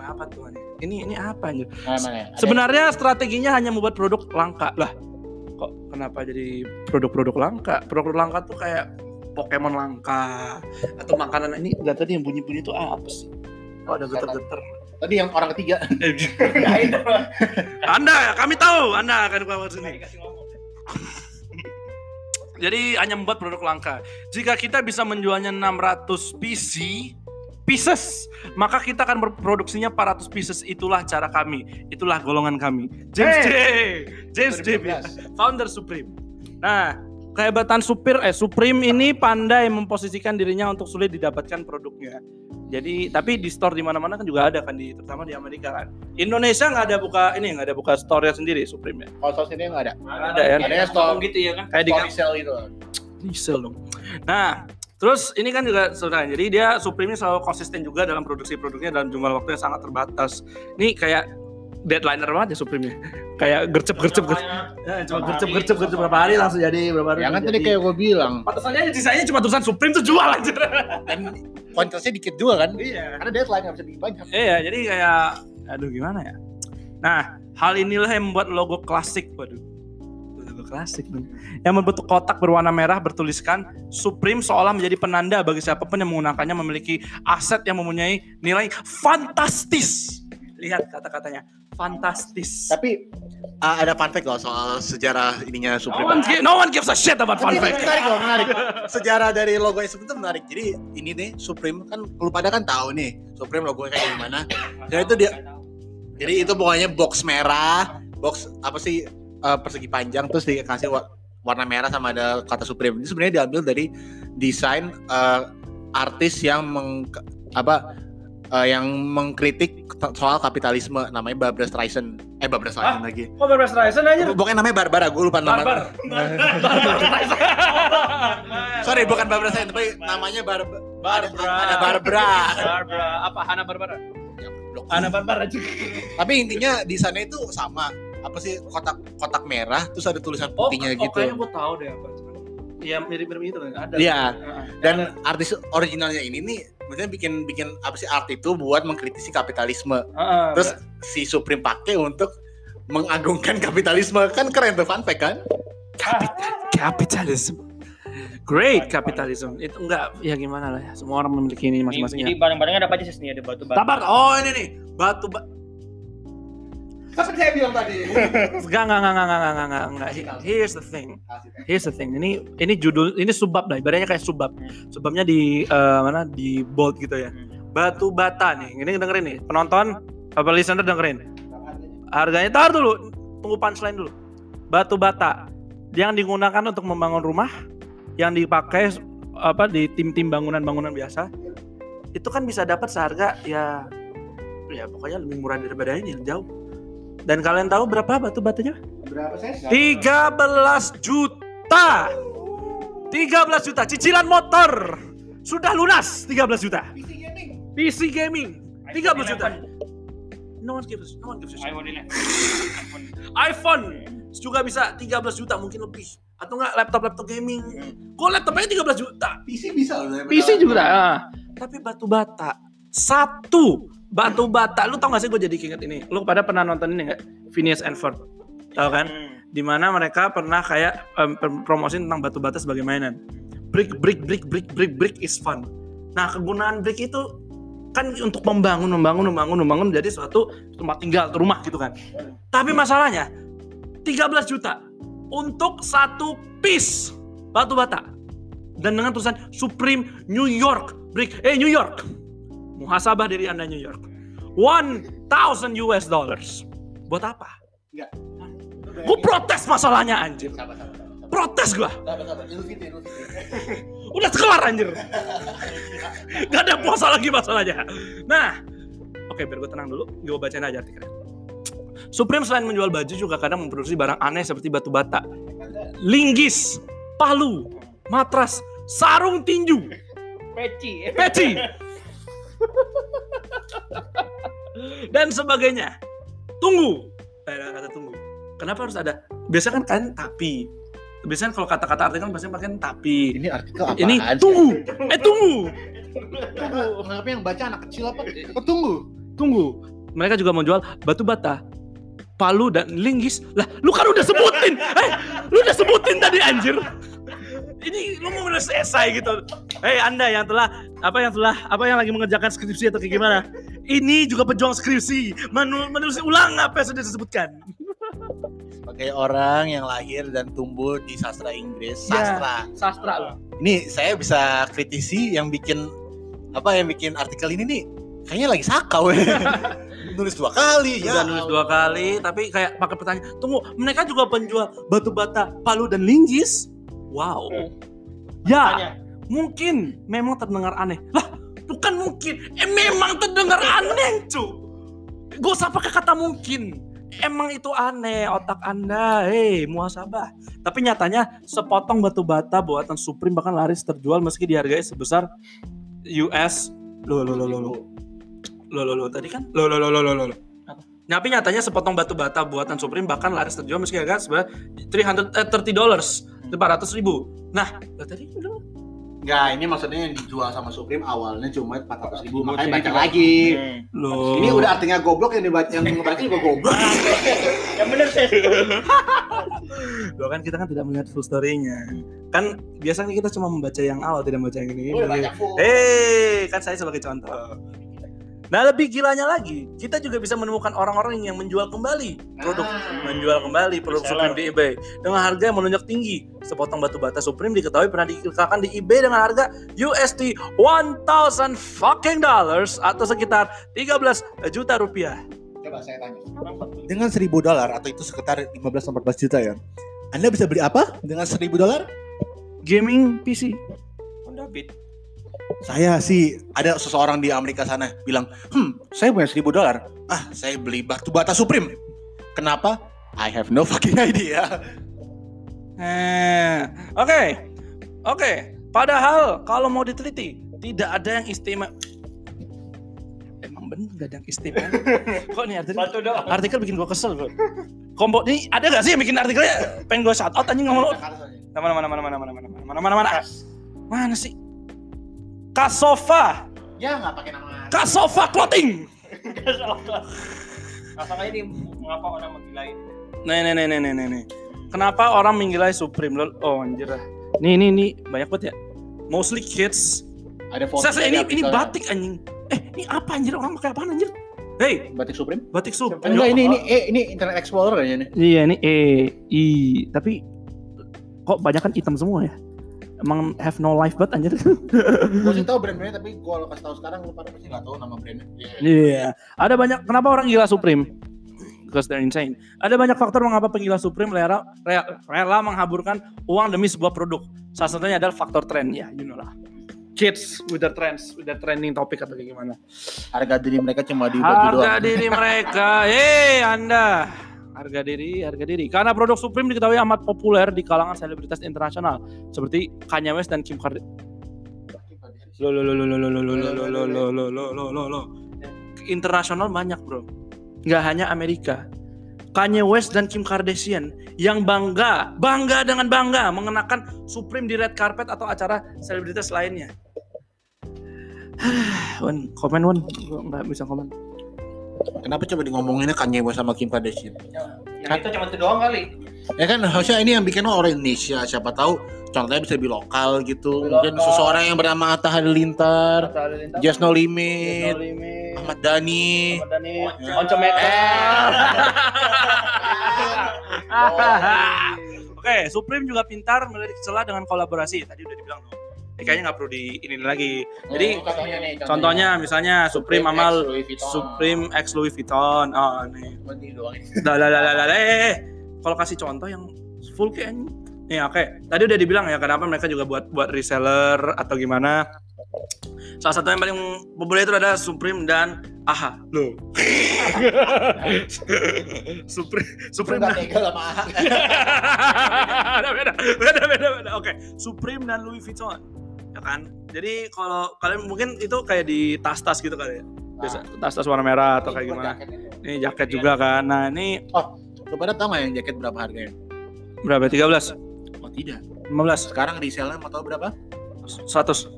Apa tuh ini ini ini apa anjir? Nah, ya? Sebenarnya strateginya hanya membuat produk langka. Lah kok kenapa jadi produk-produk langka? Produk langka tuh kayak Pokemon langka atau makanan. Ini nggak tadi yang bunyi-bunyi itu apa sih? Kok ada geter-geter tadi yang orang ketiga. Anda, kami tahu Anda akan keluar sini. Jadi hanya membuat produk langka. Jika kita bisa menjualnya 600 PC pieces, maka kita akan berproduksinya 400 pieces. Itulah cara kami. Itulah golongan kami. James J. James J. 2012. Founder Supreme. Nah, kehebatan Supir eh Supreme ini pandai memposisikan dirinya untuk sulit didapatkan produknya. Jadi tapi di store di mana-mana kan juga ada kan di terutama di Amerika kan. Indonesia nggak ada buka ini nggak ada buka store sendiri Supreme ya. Kalau sos ini nggak ada. Nggak ada ya. Adanya store gitu ya kan. Kayak di story sale gitu. diesel dong. Nah, terus ini kan juga sebenarnya jadi dia Supreme ini selalu konsisten juga dalam produksi produknya dalam jumlah waktu yang sangat terbatas. Ini kayak deadlineer banget ya Supreme nya. Kayak gercep gercep gercep. Ya, cuma gercep gercep gercep berapa hari langsung jadi berapa hari. Ya kan tadi kayak gue bilang, Pantesannya desainnya cuma tulisan Supreme tuh jual aja. dan kuantitasnya dikit juga kan. iya. Karena deadline nggak bisa bikin banyak. Iya, jadi kayak aduh gimana ya? Nah, hal inilah yang membuat logo klasik, waduh. Logo klasik nih. Yang membentuk kotak berwarna merah bertuliskan Supreme seolah menjadi penanda bagi siapa pun yang menggunakannya memiliki aset yang mempunyai nilai fantastis. Lihat kata-katanya, fantastis. Tapi uh, ada fun fact loh soal sejarah ininya No Supreme. one, gi- no one gives a shit about fun fact. Menarik loh, menarik. Sejarah dari logo Supreme itu menarik. Jadi ini nih Supreme kan lu pada kan tahu nih Supreme logonya kayak gimana. Jadi itu dia jadi itu pokoknya box merah, box apa sih uh, persegi panjang terus dikasih wa- warna merah sama ada kata Supreme. Ini sebenarnya diambil dari desain uh, artis yang meng apa uh, yang mengkritik soal kapitalisme namanya Barbara Streisand. Eh Barbara Streisand lagi. Kok Barbara Streisand aja? Pokoknya namanya Barbara, gue lupa nama. Barbar. Sorry, bukan Barbara Streisand, tapi namanya Bar Barbara. Ada Barbara. Barbara. Apa Hana Barbara? Hana Barbara juga. Tapi intinya di sana itu sama. Apa sih kotak kotak merah terus ada tulisan putihnya oh, gitu. kayaknya gue tahu deh apa. Iya mirip-mirip itu ada. Iya. Dan artis originalnya ini nih maksudnya bikin bikin apa sih art itu buat mengkritisi kapitalisme. Heeh. Terus si Supreme pakai untuk mengagungkan kapitalisme. Kan keren tuh fun fact kan? capitalism. Great capitalism. Itu enggak ya gimana lah ya. Semua orang memiliki ini masing-masing Jadi ya. barang-barangnya ada apa aja sih? Ada batu-batu. Sabar. Oh ini nih. Batu ba Kan saya bilang tadi. Enggak, enggak, enggak, enggak, enggak, enggak, enggak, enggak. Here's the thing. Here's the thing. Ini ini judul, ini subbab lah. Ibaratnya kayak subbab. Subbabnya di uh, mana? Di bold gitu ya. Batu bata nih. Ini dengerin nih. Penonton, apa listener dengerin. Harganya tar dulu. Tunggu punchline dulu. Batu bata yang digunakan untuk membangun rumah, yang dipakai apa di tim-tim bangunan-bangunan biasa, itu kan bisa dapat seharga ya ya pokoknya lebih murah daripada ini jauh dan kalian tahu berapa batu batanya? Berapa saya? 13 juta. 13 juta cicilan motor. Sudah lunas 13 juta. PC gaming 13 juta. No one gives no one gives shit. iPhone juga bisa 13 juta mungkin lebih atau enggak laptop-laptop gaming. Kok laptopnya 13 juta? PC bisa loh. PC juga. Ah. Tapi batu bata satu batu bata. Lu tau gak sih gue jadi inget ini? Lu pada pernah nonton ini nggak? Phineas and Ferb. Tahu kan? Di mana mereka pernah kayak pem- promosi tentang batu bata sebagai mainan. Brick, brick, brick, brick, brick, brick is fun. Nah kegunaan brick itu kan untuk membangun, membangun, membangun, membangun menjadi suatu tempat tinggal, rumah gitu kan. Tapi masalahnya 13 juta untuk satu piece batu bata dan dengan tulisan Supreme New York Brick. Eh New York. Muhasabah diri Anda New York. 1000 US dollars. Buat apa? Enggak. Gue protes masalahnya anjir. Sabar, sabar, sabar. Protes gua. Sabar, sabar. Idul Fitri. Udah kelar anjir. Gak ada puasa lagi masalahnya. Nah, oke biar gue tenang dulu. Gue bacain aja artikelnya. Supreme selain menjual baju juga kadang memproduksi barang aneh seperti batu bata, linggis, palu, matras, sarung tinju, Peci. peci, dan sebagainya. Tunggu. Eh, ada kata tunggu. Kenapa harus ada? Biasanya kan kan tapi. Biasanya kalau kata-kata artikel biasanya pakai tapi. Ini artikel apa? Ini tunggu. Eh tunggu. Tunggu. Kenapa yang baca anak kecil apa? Oh, tunggu. Tunggu. Mereka juga menjual batu bata, palu dan linggis. Lah, lu kan udah sebutin. Eh, lu udah sebutin tadi anjir. Ini lu mau menulis esai gitu. Hei Anda yang telah apa yang telah apa yang lagi mengerjakan skripsi atau kayak gimana? Ini juga pejuang skripsi, menu, menulis ulang apa yang sudah disebutkan. Sebagai orang yang lahir dan tumbuh di sastra Inggris, Ya. sastra. Sastra lo. Ini saya bisa kritisi yang bikin apa yang bikin artikel ini nih kayaknya lagi sakau ya. nulis dua kali ya. Udah nulis dua kali, tapi kayak pakai pertanyaan. Tunggu, mereka juga penjual batu bata, palu dan linggis. Wow. Ya, mungkin memang terdengar aneh. Lah, bukan mungkin. Eh, memang terdengar aneh, cu. Gak usah pakai kata mungkin. Emang itu aneh otak anda, hei muasabah. Tapi nyatanya sepotong batu bata buatan Supreme bahkan laris terjual meski dihargai sebesar US lo lo lo lo lo lo lo lo tadi kan lo lo lo lo lo lo lo. Tapi nyatanya sepotong batu bata buatan Supreme bahkan laris terjual meski harga sebenarnya 300 eh, 30 dollars 400 ribu. Nah, lah tadi udah Enggak, ini maksudnya yang dijual sama Supreme awalnya cuma 400 ribu, makanya Jadi baca lagi. Loh. Ini udah artinya goblok yang dibaca yang ngebaca juga goblok. Yang bener sih. Loh kan kita kan tidak melihat full story-nya. Kan biasanya kita cuma membaca yang awal, tidak membaca yang ini. Full. Hei, kan saya sebagai contoh. Nah lebih gilanya lagi, kita juga bisa menemukan orang-orang yang menjual kembali produk, Ah. menjual kembali produk. Supreme di eBay dengan harga yang menunjuk tinggi. Sepotong batu bata Supreme diketahui pernah diiklankan di eBay dengan harga USD 1000 fucking dollars atau sekitar 13 juta rupiah. Coba saya tanya. Dengan 1000 dolar atau itu sekitar 15-14 juta ya. Anda bisa beli apa dengan 1000 dolar? Gaming PC. Honda Beat. Saya sih ada seseorang di Amerika sana bilang, hmm, saya punya 1000 dolar. Ah, saya beli batu bata Supreme. Kenapa? I have no fucking idea. Eh, oke, oke. Padahal kalau mau diteliti, tidak ada yang istimewa. Emang bener gak ada yang istimewa? Kok nih artikel, Batu doang. artikel bikin gua kesel bro. Kombo ini ada gak sih yang bikin artikelnya pengen gua shout out anjing ngomong lu? Mana mana mana mana mana mana mana mana mana mana mana sih? Kasova, Ya nggak pakai nama. Kasova Clothing. Masalahnya ini mengapa orang menggilai? Nih nih nih nih nih nih, nih. Kenapa orang menggilai Supreme? Lol? Oh anjir lah. Nih nih nih banyak banget ya. Mostly kids Ada foto. Saya, ini ini batik anjing. Eh, ini apa anjir? Orang pakai apaan anjir? Hei, batik Supreme. batik sup. Enggak ini ini eh ini Internet Explorer kayaknya nih. Iya, ini E I, tapi kok banyak kan hitam semua ya? Emang have no life but anjir. Gue sih tahu brand-brandnya tapi gue kalau kasih tahu sekarang lu pada pasti nggak tahu nama brandnya. Iya. Ada banyak kenapa orang gila Supreme? Because they're insane. Ada banyak faktor mengapa penggila Supreme rela, rela, rela menghaburkan uang demi sebuah produk. Salah satunya adalah faktor tren ya, you know lah. Kids with the trends, with the trending topic atau kayak gimana. Harga diri mereka cuma di baju Harga doang. diri mereka, hei Anda. Harga diri, harga diri. Karena produk Supreme diketahui amat populer di kalangan selebritas internasional seperti Kanye West dan Kim Kardashian. Lo lo lo lo lo lo lo lo lo lo lo lo lo lo lo lo. Internasional banyak bro, nggak hanya Amerika. Kanye West dan Kim Kardashian yang bangga, bangga dengan bangga mengenakan Supreme di red carpet atau acara selebritas lainnya. Wan, komen Wan, nggak bisa komen. Kenapa coba di ngomonginnya Kanye West sama Kim Kardashian? Yang itu cuma itu doang kali. Ya kan harusnya ini yang bikin orang Indonesia. Siapa tahu contohnya bisa lebih lokal gitu. Lebih Mungkin lokal. seseorang yang bernama Atta Halilintar, Just No Limit, Limit, Ahmad Dhani. Onco Maker. Oke, Supreme juga pintar melirik celah dengan kolaborasi. Tadi udah dibilang tuh. Ini kayaknya nggak perlu di ini lagi. Jadi Oh, contohnya nih, contohnya misalnya Supreme amal. Supreme X Louis Vuitton. Oh, ini. Dah, dah, dah, dah, dah, eh, eh. Kalau kasih contoh yang full kayak Nih, oke. Tadi udah dibilang ya kenapa mereka juga buat buat reseller atau gimana. Salah satu yang paling populer itu ada Supreme dan AHA. Loh. Supreme Supreme dan beda, beda, beda, beda. Oke, Supreme dan Louis Vuitton. Kan? Jadi kalau kalian mungkin itu kayak di tas-tas gitu kali ya. Biasa tas-tas warna merah atau kayak gimana. jaket. Ini jaket juga kan. Nah, ini Lu pada tahu nggak yang jaket berapa harganya? berapa? 13? Oh tidak. 15? Sekarang resellnya mau tahu berapa? 100?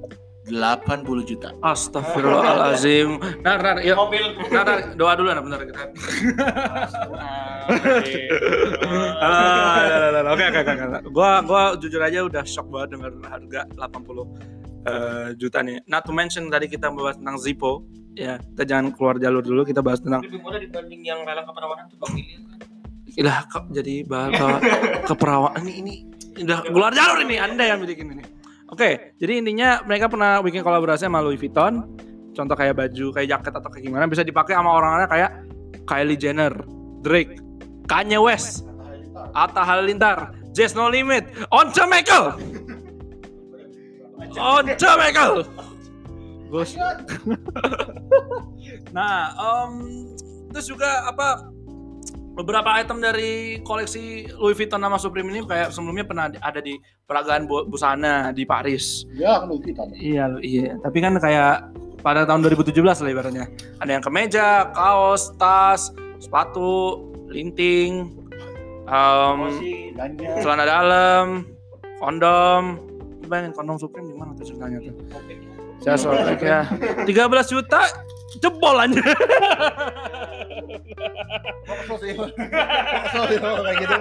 80 juta. Astagfirullahalazim. Nar, nar, yuk. Mobil. Nar, nar, doa dulu nar, bentar kita. Ah, Oke, oke, oke. oke. Gua gua jujur aja udah shock banget dengan harga 80 eh, juta nih. Not to mention tadi kita bahas tentang Zippo. Ya, kita jangan keluar jalur dulu, kita bahas tentang Lebih murah dibanding yang lelang keperawanan tuh Bang William kan. Ilah kok jadi bahas ke, keperawanan ini ini udah keluar jalur ini Anda yang bikin ini. Oke, jadi intinya mereka pernah bikin kolaborasi sama Louis Vuitton. Contoh kayak baju, kayak jaket atau kayak gimana bisa dipakai sama orang-orang kayak Kylie Jenner, Drake, Kanye West, Atta Halilintar, Jazz No Limit, Once Michael. Once Michael. Bos. nah, em, terus juga apa beberapa item dari koleksi Louis Vuitton sama Supreme ini kayak sebelumnya pernah ada di peragaan bu- busana di Paris. Ya kan Louis Vuitton. Iya, iya. Tapi kan kayak pada tahun 2017 lah ibaratnya. Ada yang kemeja, kaos, tas, sepatu, linting, Belanja. celana dalam, kondom. Bayangin kondom Supreme gimana tuh ceritanya tuh? Saya sobek ya. 13 juta jebol aja. Kayak gitu.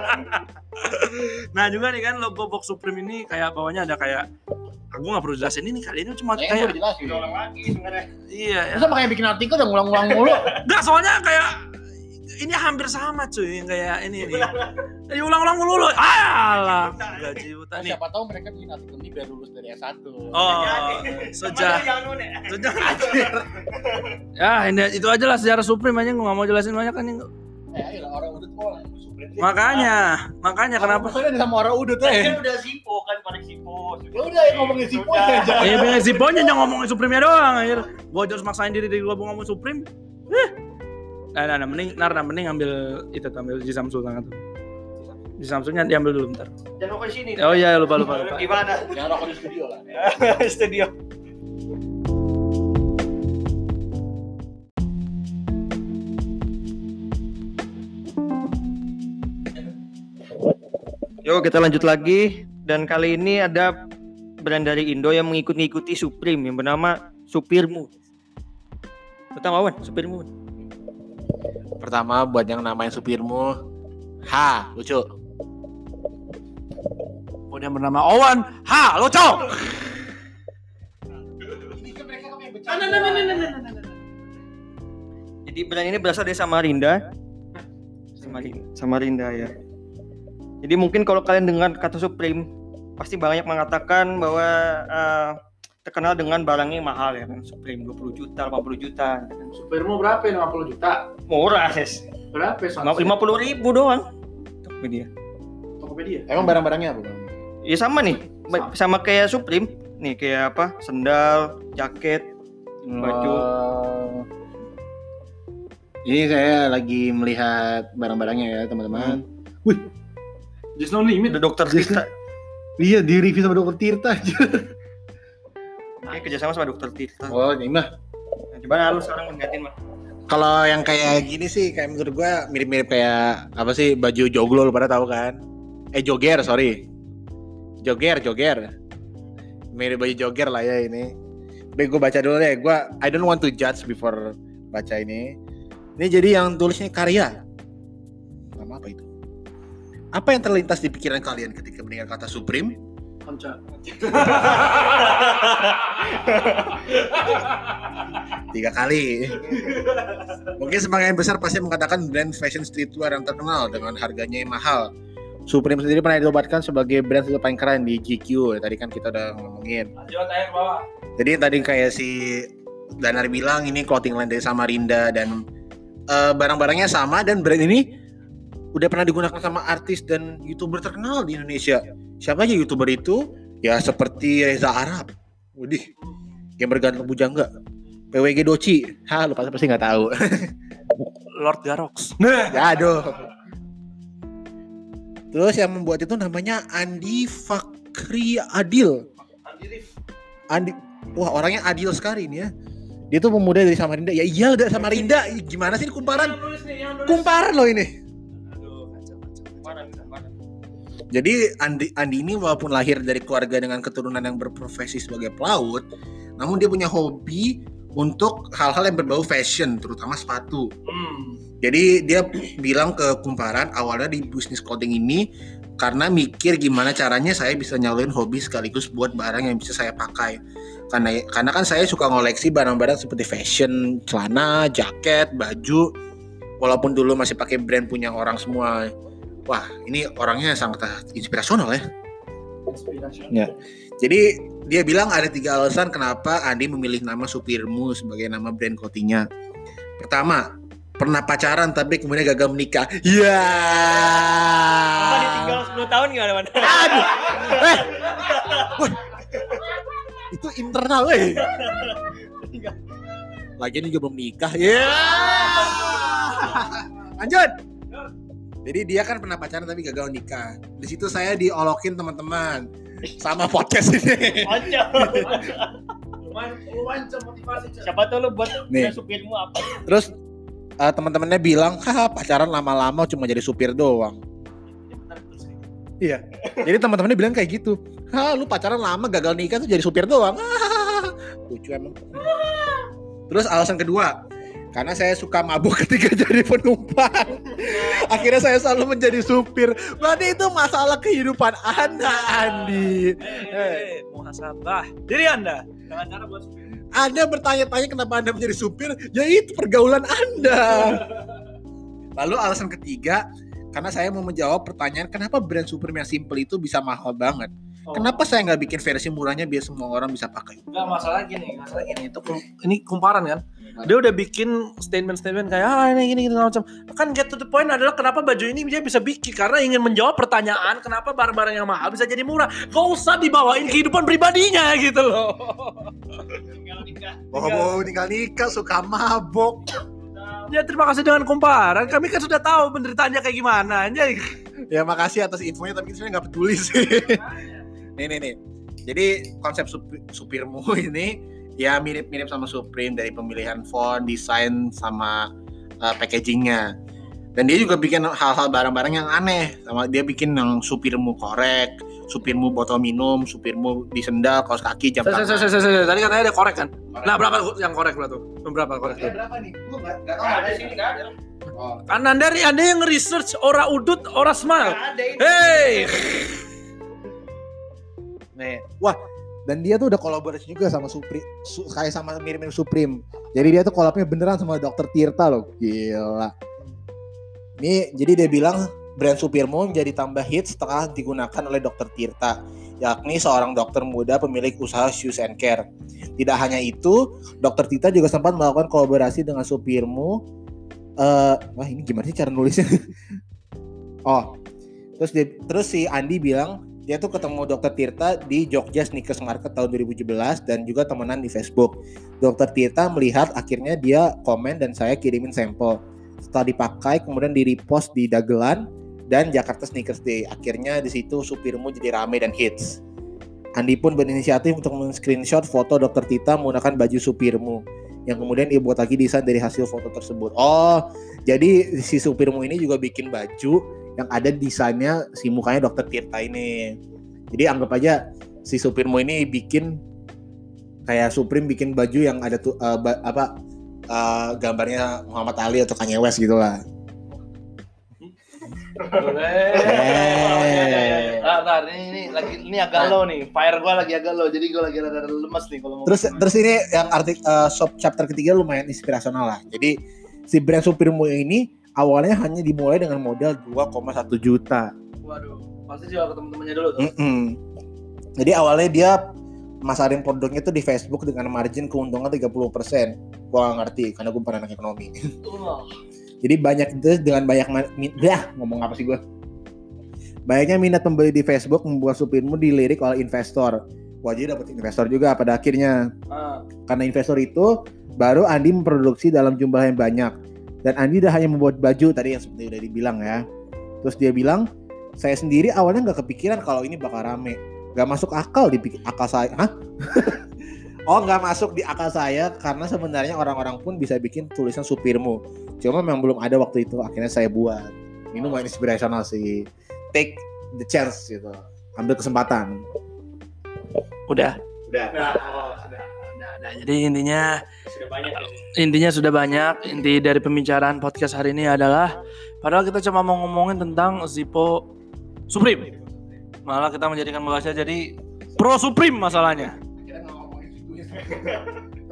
Nah juga nih kan logo box Supreme ini kayak bawahnya ada kayak aku nggak perlu jelasin ini kali ini cuma Kayaknya kayak udah jelasin. Ulang lagi sebenarnya. iya ya. Masa makanya bikin artikel yang ngulang-ngulang mulu. Enggak soalnya kayak ini hampir sama cuy kayak ini nih. Jadi ulang-ulang mulu loh. Alah, gaji buta nih. Siapa tahu mereka bikin artikel ini biar lulus dari S1. Oh, sejak sejak ya ini itu aja lah sejarah Supreme aja gue nggak mau jelasin banyak kan ini. Eh, ayolah, orang udut kok. makanya makanya kenapa Maksudnya ada sama orang udut Kan eh. udah Sipo kan pada Sipo. Ya udah yang ngomongin si Poy aja. ya pengen si Bonya yang ngomongin Supreme doang akhir gua harus maksain diri dari gua ngomong Supreme eh nah, nah, nah mending nar nah, mending ambil itu tuh ambil Jisam Sultan tuh Jisam Sultannya diambil dulu bentar Jangan ke sini. oh iya lupa lupa lupa Gimana? Yang rokok di studio lah. Studio. Yuk kita lanjut lagi dan kali ini ada brand dari Indo yang mengikuti-ikuti Supreme yang bernama Supirmu. Betul Wawan, Supirmu. Pertama buat yang namanya supirmu. Ha, lucu. Oh yang bernama Owan ha lo cok Jadi brand ini berasal dari Samarinda. Samarinda, Samarinda ya. Jadi mungkin kalau kalian dengar kata Supreme pasti banyak mengatakan bahwa eh, terkenal dengan barangnya yang mahal ya kan Supreme 20 juta, 50 juta. ya kan. Supermu berapa ya 50 juta Murah, ses. berapa Lima puluh ribu doang. Tokopedia. Tokopedia Emang barang-barangnya apa? Bang? Ya sama nih, ba- sama kayak Supreme. Nih kayak apa? Sendal, jaket, baju. Oh. Ini saya lagi melihat barang-barangnya ya teman-teman. Just no limit Ada dokter Tirta. Iya di review sama dokter Tirta aja. Kayak kerjasama sama dokter Tirta. Oh ini mah. Nah, Coba lu sekarang menggantiin mah. Kalau yang kayak gini sih kayak menurut gua mirip-mirip kayak apa sih baju joglo lu pada tahu kan? Eh joger sorry. Joger joger. Mirip baju joger lah ya ini. Udah gue baca dulu deh. Gua I don't want to judge before baca ini. Ini jadi yang tulisnya karya. Nama apa itu? Apa yang terlintas di pikiran kalian ketika mendengar kata Supreme? Tiga kali. Mungkin sebagian besar pasti mengatakan brand fashion streetwear yang terkenal dengan harganya yang mahal. Supreme sendiri pernah dinobatkan sebagai brand yang paling keren di GQ. Tadi kan kita udah ngomongin. Lanjut ke bawah. Jadi tadi kayak si Danar bilang ini clothing line dari Samarinda dan eh, barang-barangnya sama dan brand ini udah pernah digunakan sama artis dan youtuber terkenal di Indonesia. Siapa aja youtuber itu? Ya seperti Reza Arab. Widih, yang berganteng bujangga. PWG Doci. Hah, lu pasti pasti nggak tahu. Lord Garox. Nah, ya aduh. Terus yang membuat itu namanya Andi Fakri Adil. Andi, wah orangnya adil sekali ini ya. Dia tuh pemuda dari Samarinda. Ya iya dari Samarinda. Gimana sih ini kumparan? Kumparan loh ini. Jadi Andi, Andi ini walaupun lahir dari keluarga dengan keturunan yang berprofesi sebagai pelaut, namun dia punya hobi untuk hal-hal yang berbau fashion, terutama sepatu. Hmm. Jadi dia bilang ke kumparan awalnya di bisnis clothing ini karena mikir gimana caranya saya bisa nyalurin hobi sekaligus buat barang yang bisa saya pakai. Karena karena kan saya suka ngoleksi barang-barang seperti fashion, celana, jaket, baju. Walaupun dulu masih pakai brand punya orang semua. Wah, ini orangnya sangat inspirasional ya. Ya. Jadi dia bilang ada tiga alasan kenapa Andi memilih nama Supirmu sebagai nama brand clothingnya. Pertama, pernah pacaran tapi kemudian gagal menikah. Ya. Apa ditinggal 10 tahun gimana, Man? Aduh. Eh. Itu internal, eh. Lagian juga belum nikah. Ya. Lanjut. Jadi dia kan pernah pacaran tapi gagal nikah. Di situ saya diolokin teman-teman sama podcast ini. Siapa tahu lu buat Nih. supirmu apa? Terus eh, teman-temannya bilang, "Haha, pacaran lama-lama cuma jadi supir doang." Iya. Jadi teman-temannya bilang kayak gitu. "Hah, lu pacaran lama gagal nikah tuh jadi supir doang." Lucu emang. Terus alasan kedua, karena saya suka mabuk ketika jadi penumpang. Akhirnya saya selalu menjadi supir. Berarti itu masalah kehidupan Anda, Andi. Eh, muhasabah. Diri Anda. Dengan cara buat supir. Anda bertanya-tanya kenapa Anda menjadi supir, ya itu pergaulan Anda. Lalu alasan ketiga, karena saya mau menjawab pertanyaan kenapa brand Supreme yang simple itu bisa mahal banget. Oh. Kenapa saya nggak bikin versi murahnya biar semua orang bisa pakai? Enggak masalah gini, masalah gini. Itu kum- ini kumparan kan. Dia udah bikin statement-statement kayak ah ini gini gini macam. Kan get to the point adalah kenapa baju ini dia bisa bikin karena ingin menjawab pertanyaan kenapa barang-barang yang mahal bisa jadi murah. Gak usah dibawain kehidupan pribadinya gitu loh. Oh, mau tinggal nikah suka mabok. Ya terima kasih dengan kumparan. Kami kan sudah tahu penderitaannya kayak gimana. Jadi Ya makasih atas infonya tapi sebenarnya nggak peduli sih. Nih nih nih. Jadi konsep sup- supirmu ini ya mirip-mirip sama Supreme dari pemilihan font, desain sama uh, packagingnya. Dan dia juga bikin hal-hal barang-barang yang aneh. Sama dia bikin yang supirmu korek, supirmu botol minum, supirmu di sendal, kaos kaki, jam tangan. saya, saya, saya. Tadi katanya ada korek kan? Nah berapa yang korek lah tuh? Berapa korek tuh? berapa nih? Gua nggak tahu ada sini nggak ada. Oh. Kan anda, anda yang nge-research ora udut, ora smile. Hey! Nih, wah dan dia tuh udah kolaborasi juga sama Supreme, su- kayak sama mirip-mirip Supreme. Jadi dia tuh kolabnya beneran sama Dr. Tirta loh, gila. Nih, jadi dia bilang brand Supirmo menjadi tambah hits setelah digunakan oleh Dr. Tirta, yakni seorang dokter muda pemilik usaha shoes and care. Tidak hanya itu, Dr. Tirta juga sempat melakukan kolaborasi dengan Supirmo. Eh, wah ini gimana sih cara nulisnya? oh, terus dia, terus si Andi bilang dia tuh ketemu Dokter Tirta di Jogja Sneakers Market tahun 2017 dan juga temenan di Facebook. Dokter Tirta melihat akhirnya dia komen dan saya kirimin sampel. Setelah dipakai kemudian di repost di Dagelan dan Jakarta Sneakers Day. Akhirnya di situ supirmu jadi rame dan hits. Andi pun berinisiatif untuk men-screenshot foto Dokter Tirta menggunakan baju supirmu yang kemudian dia buat lagi desain dari hasil foto tersebut. Oh, jadi si supirmu ini juga bikin baju yang ada desainnya si mukanya dokter Tirta ini. Jadi anggap aja si supirmu ini bikin kayak Supreme bikin baju yang ada tuh eh, ba- apa eh, gambarnya Muhammad Ali atau Kanye West gitu lah. Eh. Nah, nah, ini, ini lagi ini agak low nih. Fire gua lagi agak low. Jadi gua lagi rada lemes nih kalau mau. Terus terus ini yang artik sub chapter ketiga lumayan inspirasional lah. Jadi si brand Supreme ini awalnya hanya dimulai dengan modal 2,1 juta. Waduh, pasti juga ketemu temannya dulu tuh. Mm-mm. Jadi awalnya dia masarin produknya tuh di Facebook dengan margin keuntungan 30%. Gua nggak ngerti karena gue bukan anak ekonomi. Jadi banyak itu dengan banyak dah ngomong apa sih gua? Banyaknya minat pembeli di Facebook membuat supirmu dilirik oleh investor. Wajib dapat investor juga pada akhirnya. Ah, Karena investor itu baru Andi memproduksi dalam jumlah yang banyak. Dan Andi udah hanya membuat baju tadi yang seperti udah dibilang ya. Terus dia bilang, saya sendiri awalnya nggak kepikiran kalau ini bakal rame. Nggak masuk akal di akal saya. Hah? oh nggak masuk di akal saya karena sebenarnya orang-orang pun bisa bikin tulisan supirmu. Cuma memang belum ada waktu itu. Akhirnya saya buat. Ini lumayan inspirational sih. Take the chance gitu. Ambil kesempatan. udah. Udah. Udah, oh, sudah. Udah. Jadi intinya Sudah banyak ya. intinya sudah banyak. Inti dari pembicaraan podcast hari ini adalah padahal kita cuma mau ngomongin tentang Zippo Supreme. Malah kita menjadikan bahasa jadi Pro Supreme masalahnya.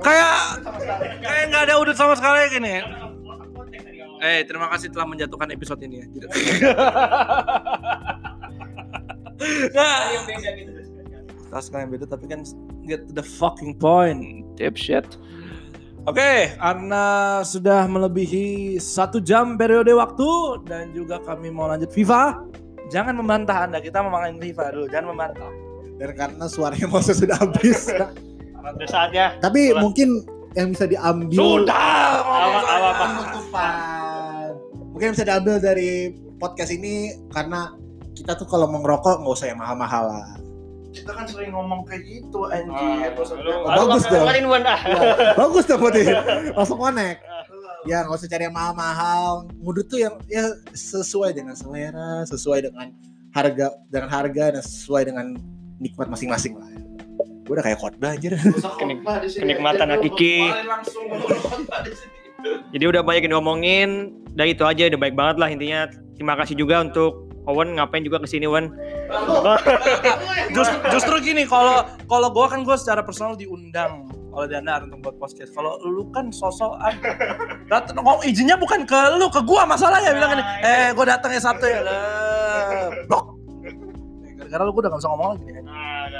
Kayak kayak nggak ada udut sama sekali gini. Eh, terima kasih telah menjatuhkan episode ini ya. nah, kelas kalian beda tapi kan get to the fucking point dipshit Oke, karena sudah melebihi satu jam periode waktu dan juga kami mau lanjut FIFA, jangan membantah anda. Kita mau main FIFA dulu, jangan membantah. Dan karena suaranya Moses sudah habis. Sudah saatnya. Tapi Sudah. mungkin yang bisa diambil Sudah, penutupan. Mungkin yang bisa diambil dari podcast ini karena kita tuh kalau mau ngerokok nggak usah yang mahal-mahal lah. Kita kan sering ngomong kayak gitu, Ah, anjir. lu- Bagus lu dong. ah. Bagus tuh putih. Langsung connect. Ya nggak usah cari yang mahal-mahal. Ngudut tuh yang ya sesuai dengan selera, sesuai dengan harga, dengan harga dan sesuai dengan nikmat masing-masing lah. Gue udah kayak khotbah anjir. Kenik- kenikmatan hakiki. Jadi udah banyak yang diomongin, udah itu aja udah baik banget lah intinya. Terima kasih juga untuk Owen ngapain juga ke sini Wan. Just- justru gini, kalau kalau gue kan gue secara personal diundang oleh Danar untuk buat podcast. Kalau lu kan sosokan, datang ngomong izinnya bukan ke lu, ke gua masalahnya bilang gini, eh gue datang ya Sabtu ya, blok. Gara-gara lu gue udah gak bisa ngomong lagi nih.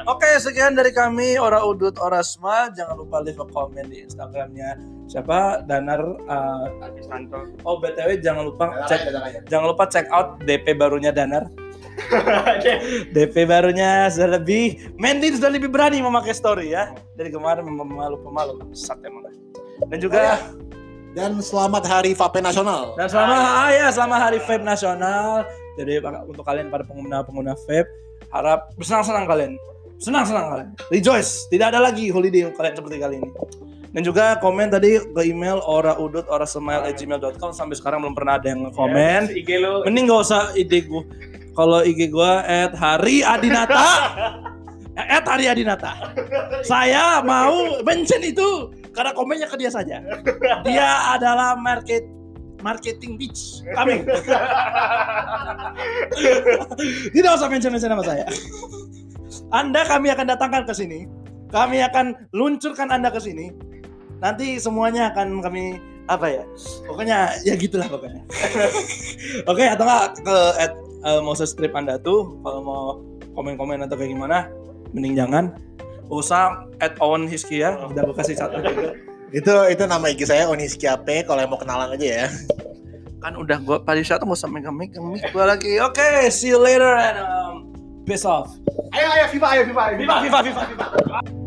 Oke, sekian dari kami Ora Udut Ora Sma. Jangan lupa leave a comment di Instagramnya. Siapa? Danar. uh, oh btw jangan lupa cek jangan lupa. check out DP barunya Danar. DP barunya sudah lebih Mendy sudah lebih berani memakai story ya. Dari kemarin pemalu pemalu sat emang dan juga Dan selamat Hari Vape Nasional. dan selama ah, ya selama hari vape nasional. Jadi untuk kalian para pengguna pengguna vape harap bersenang-senang kalian senang-senang kalian rejoice. Tidak ada lagi holiday kalian seperti kali ini. Dan juga komen tadi ke email oraudut orasmile@gmail.com sampai sekarang belum pernah ada yang komen. IG lu. mending gak usah ide gue kalau IG gue at Hari Adinata. At Hari Adinata. Saya mau mention itu karena komennya ke dia saja. Dia adalah market marketing bitch kami tidak usah mention mention nama saya anda kami akan datangkan ke sini. Kami akan luncurkan anda ke sini. Nanti semuanya akan kami apa ya? Pokoknya ya gitulah pokoknya. Oke atau enggak ke at uh, Moses strip anda tuh kalau mau komen-komen atau kayak gimana mending jangan. Usah at Owen Hiski ya udah gue kasih satu. Juga Itu itu nama IG saya Oniskiape kalau yang mau kenalan aja ya. kan udah gue pada saat mau sampai megang mic gue lagi. Oke see you later and um, peace off Ayo ayo FIFA ayo FIFA ayo. Viva Viva Viva Viva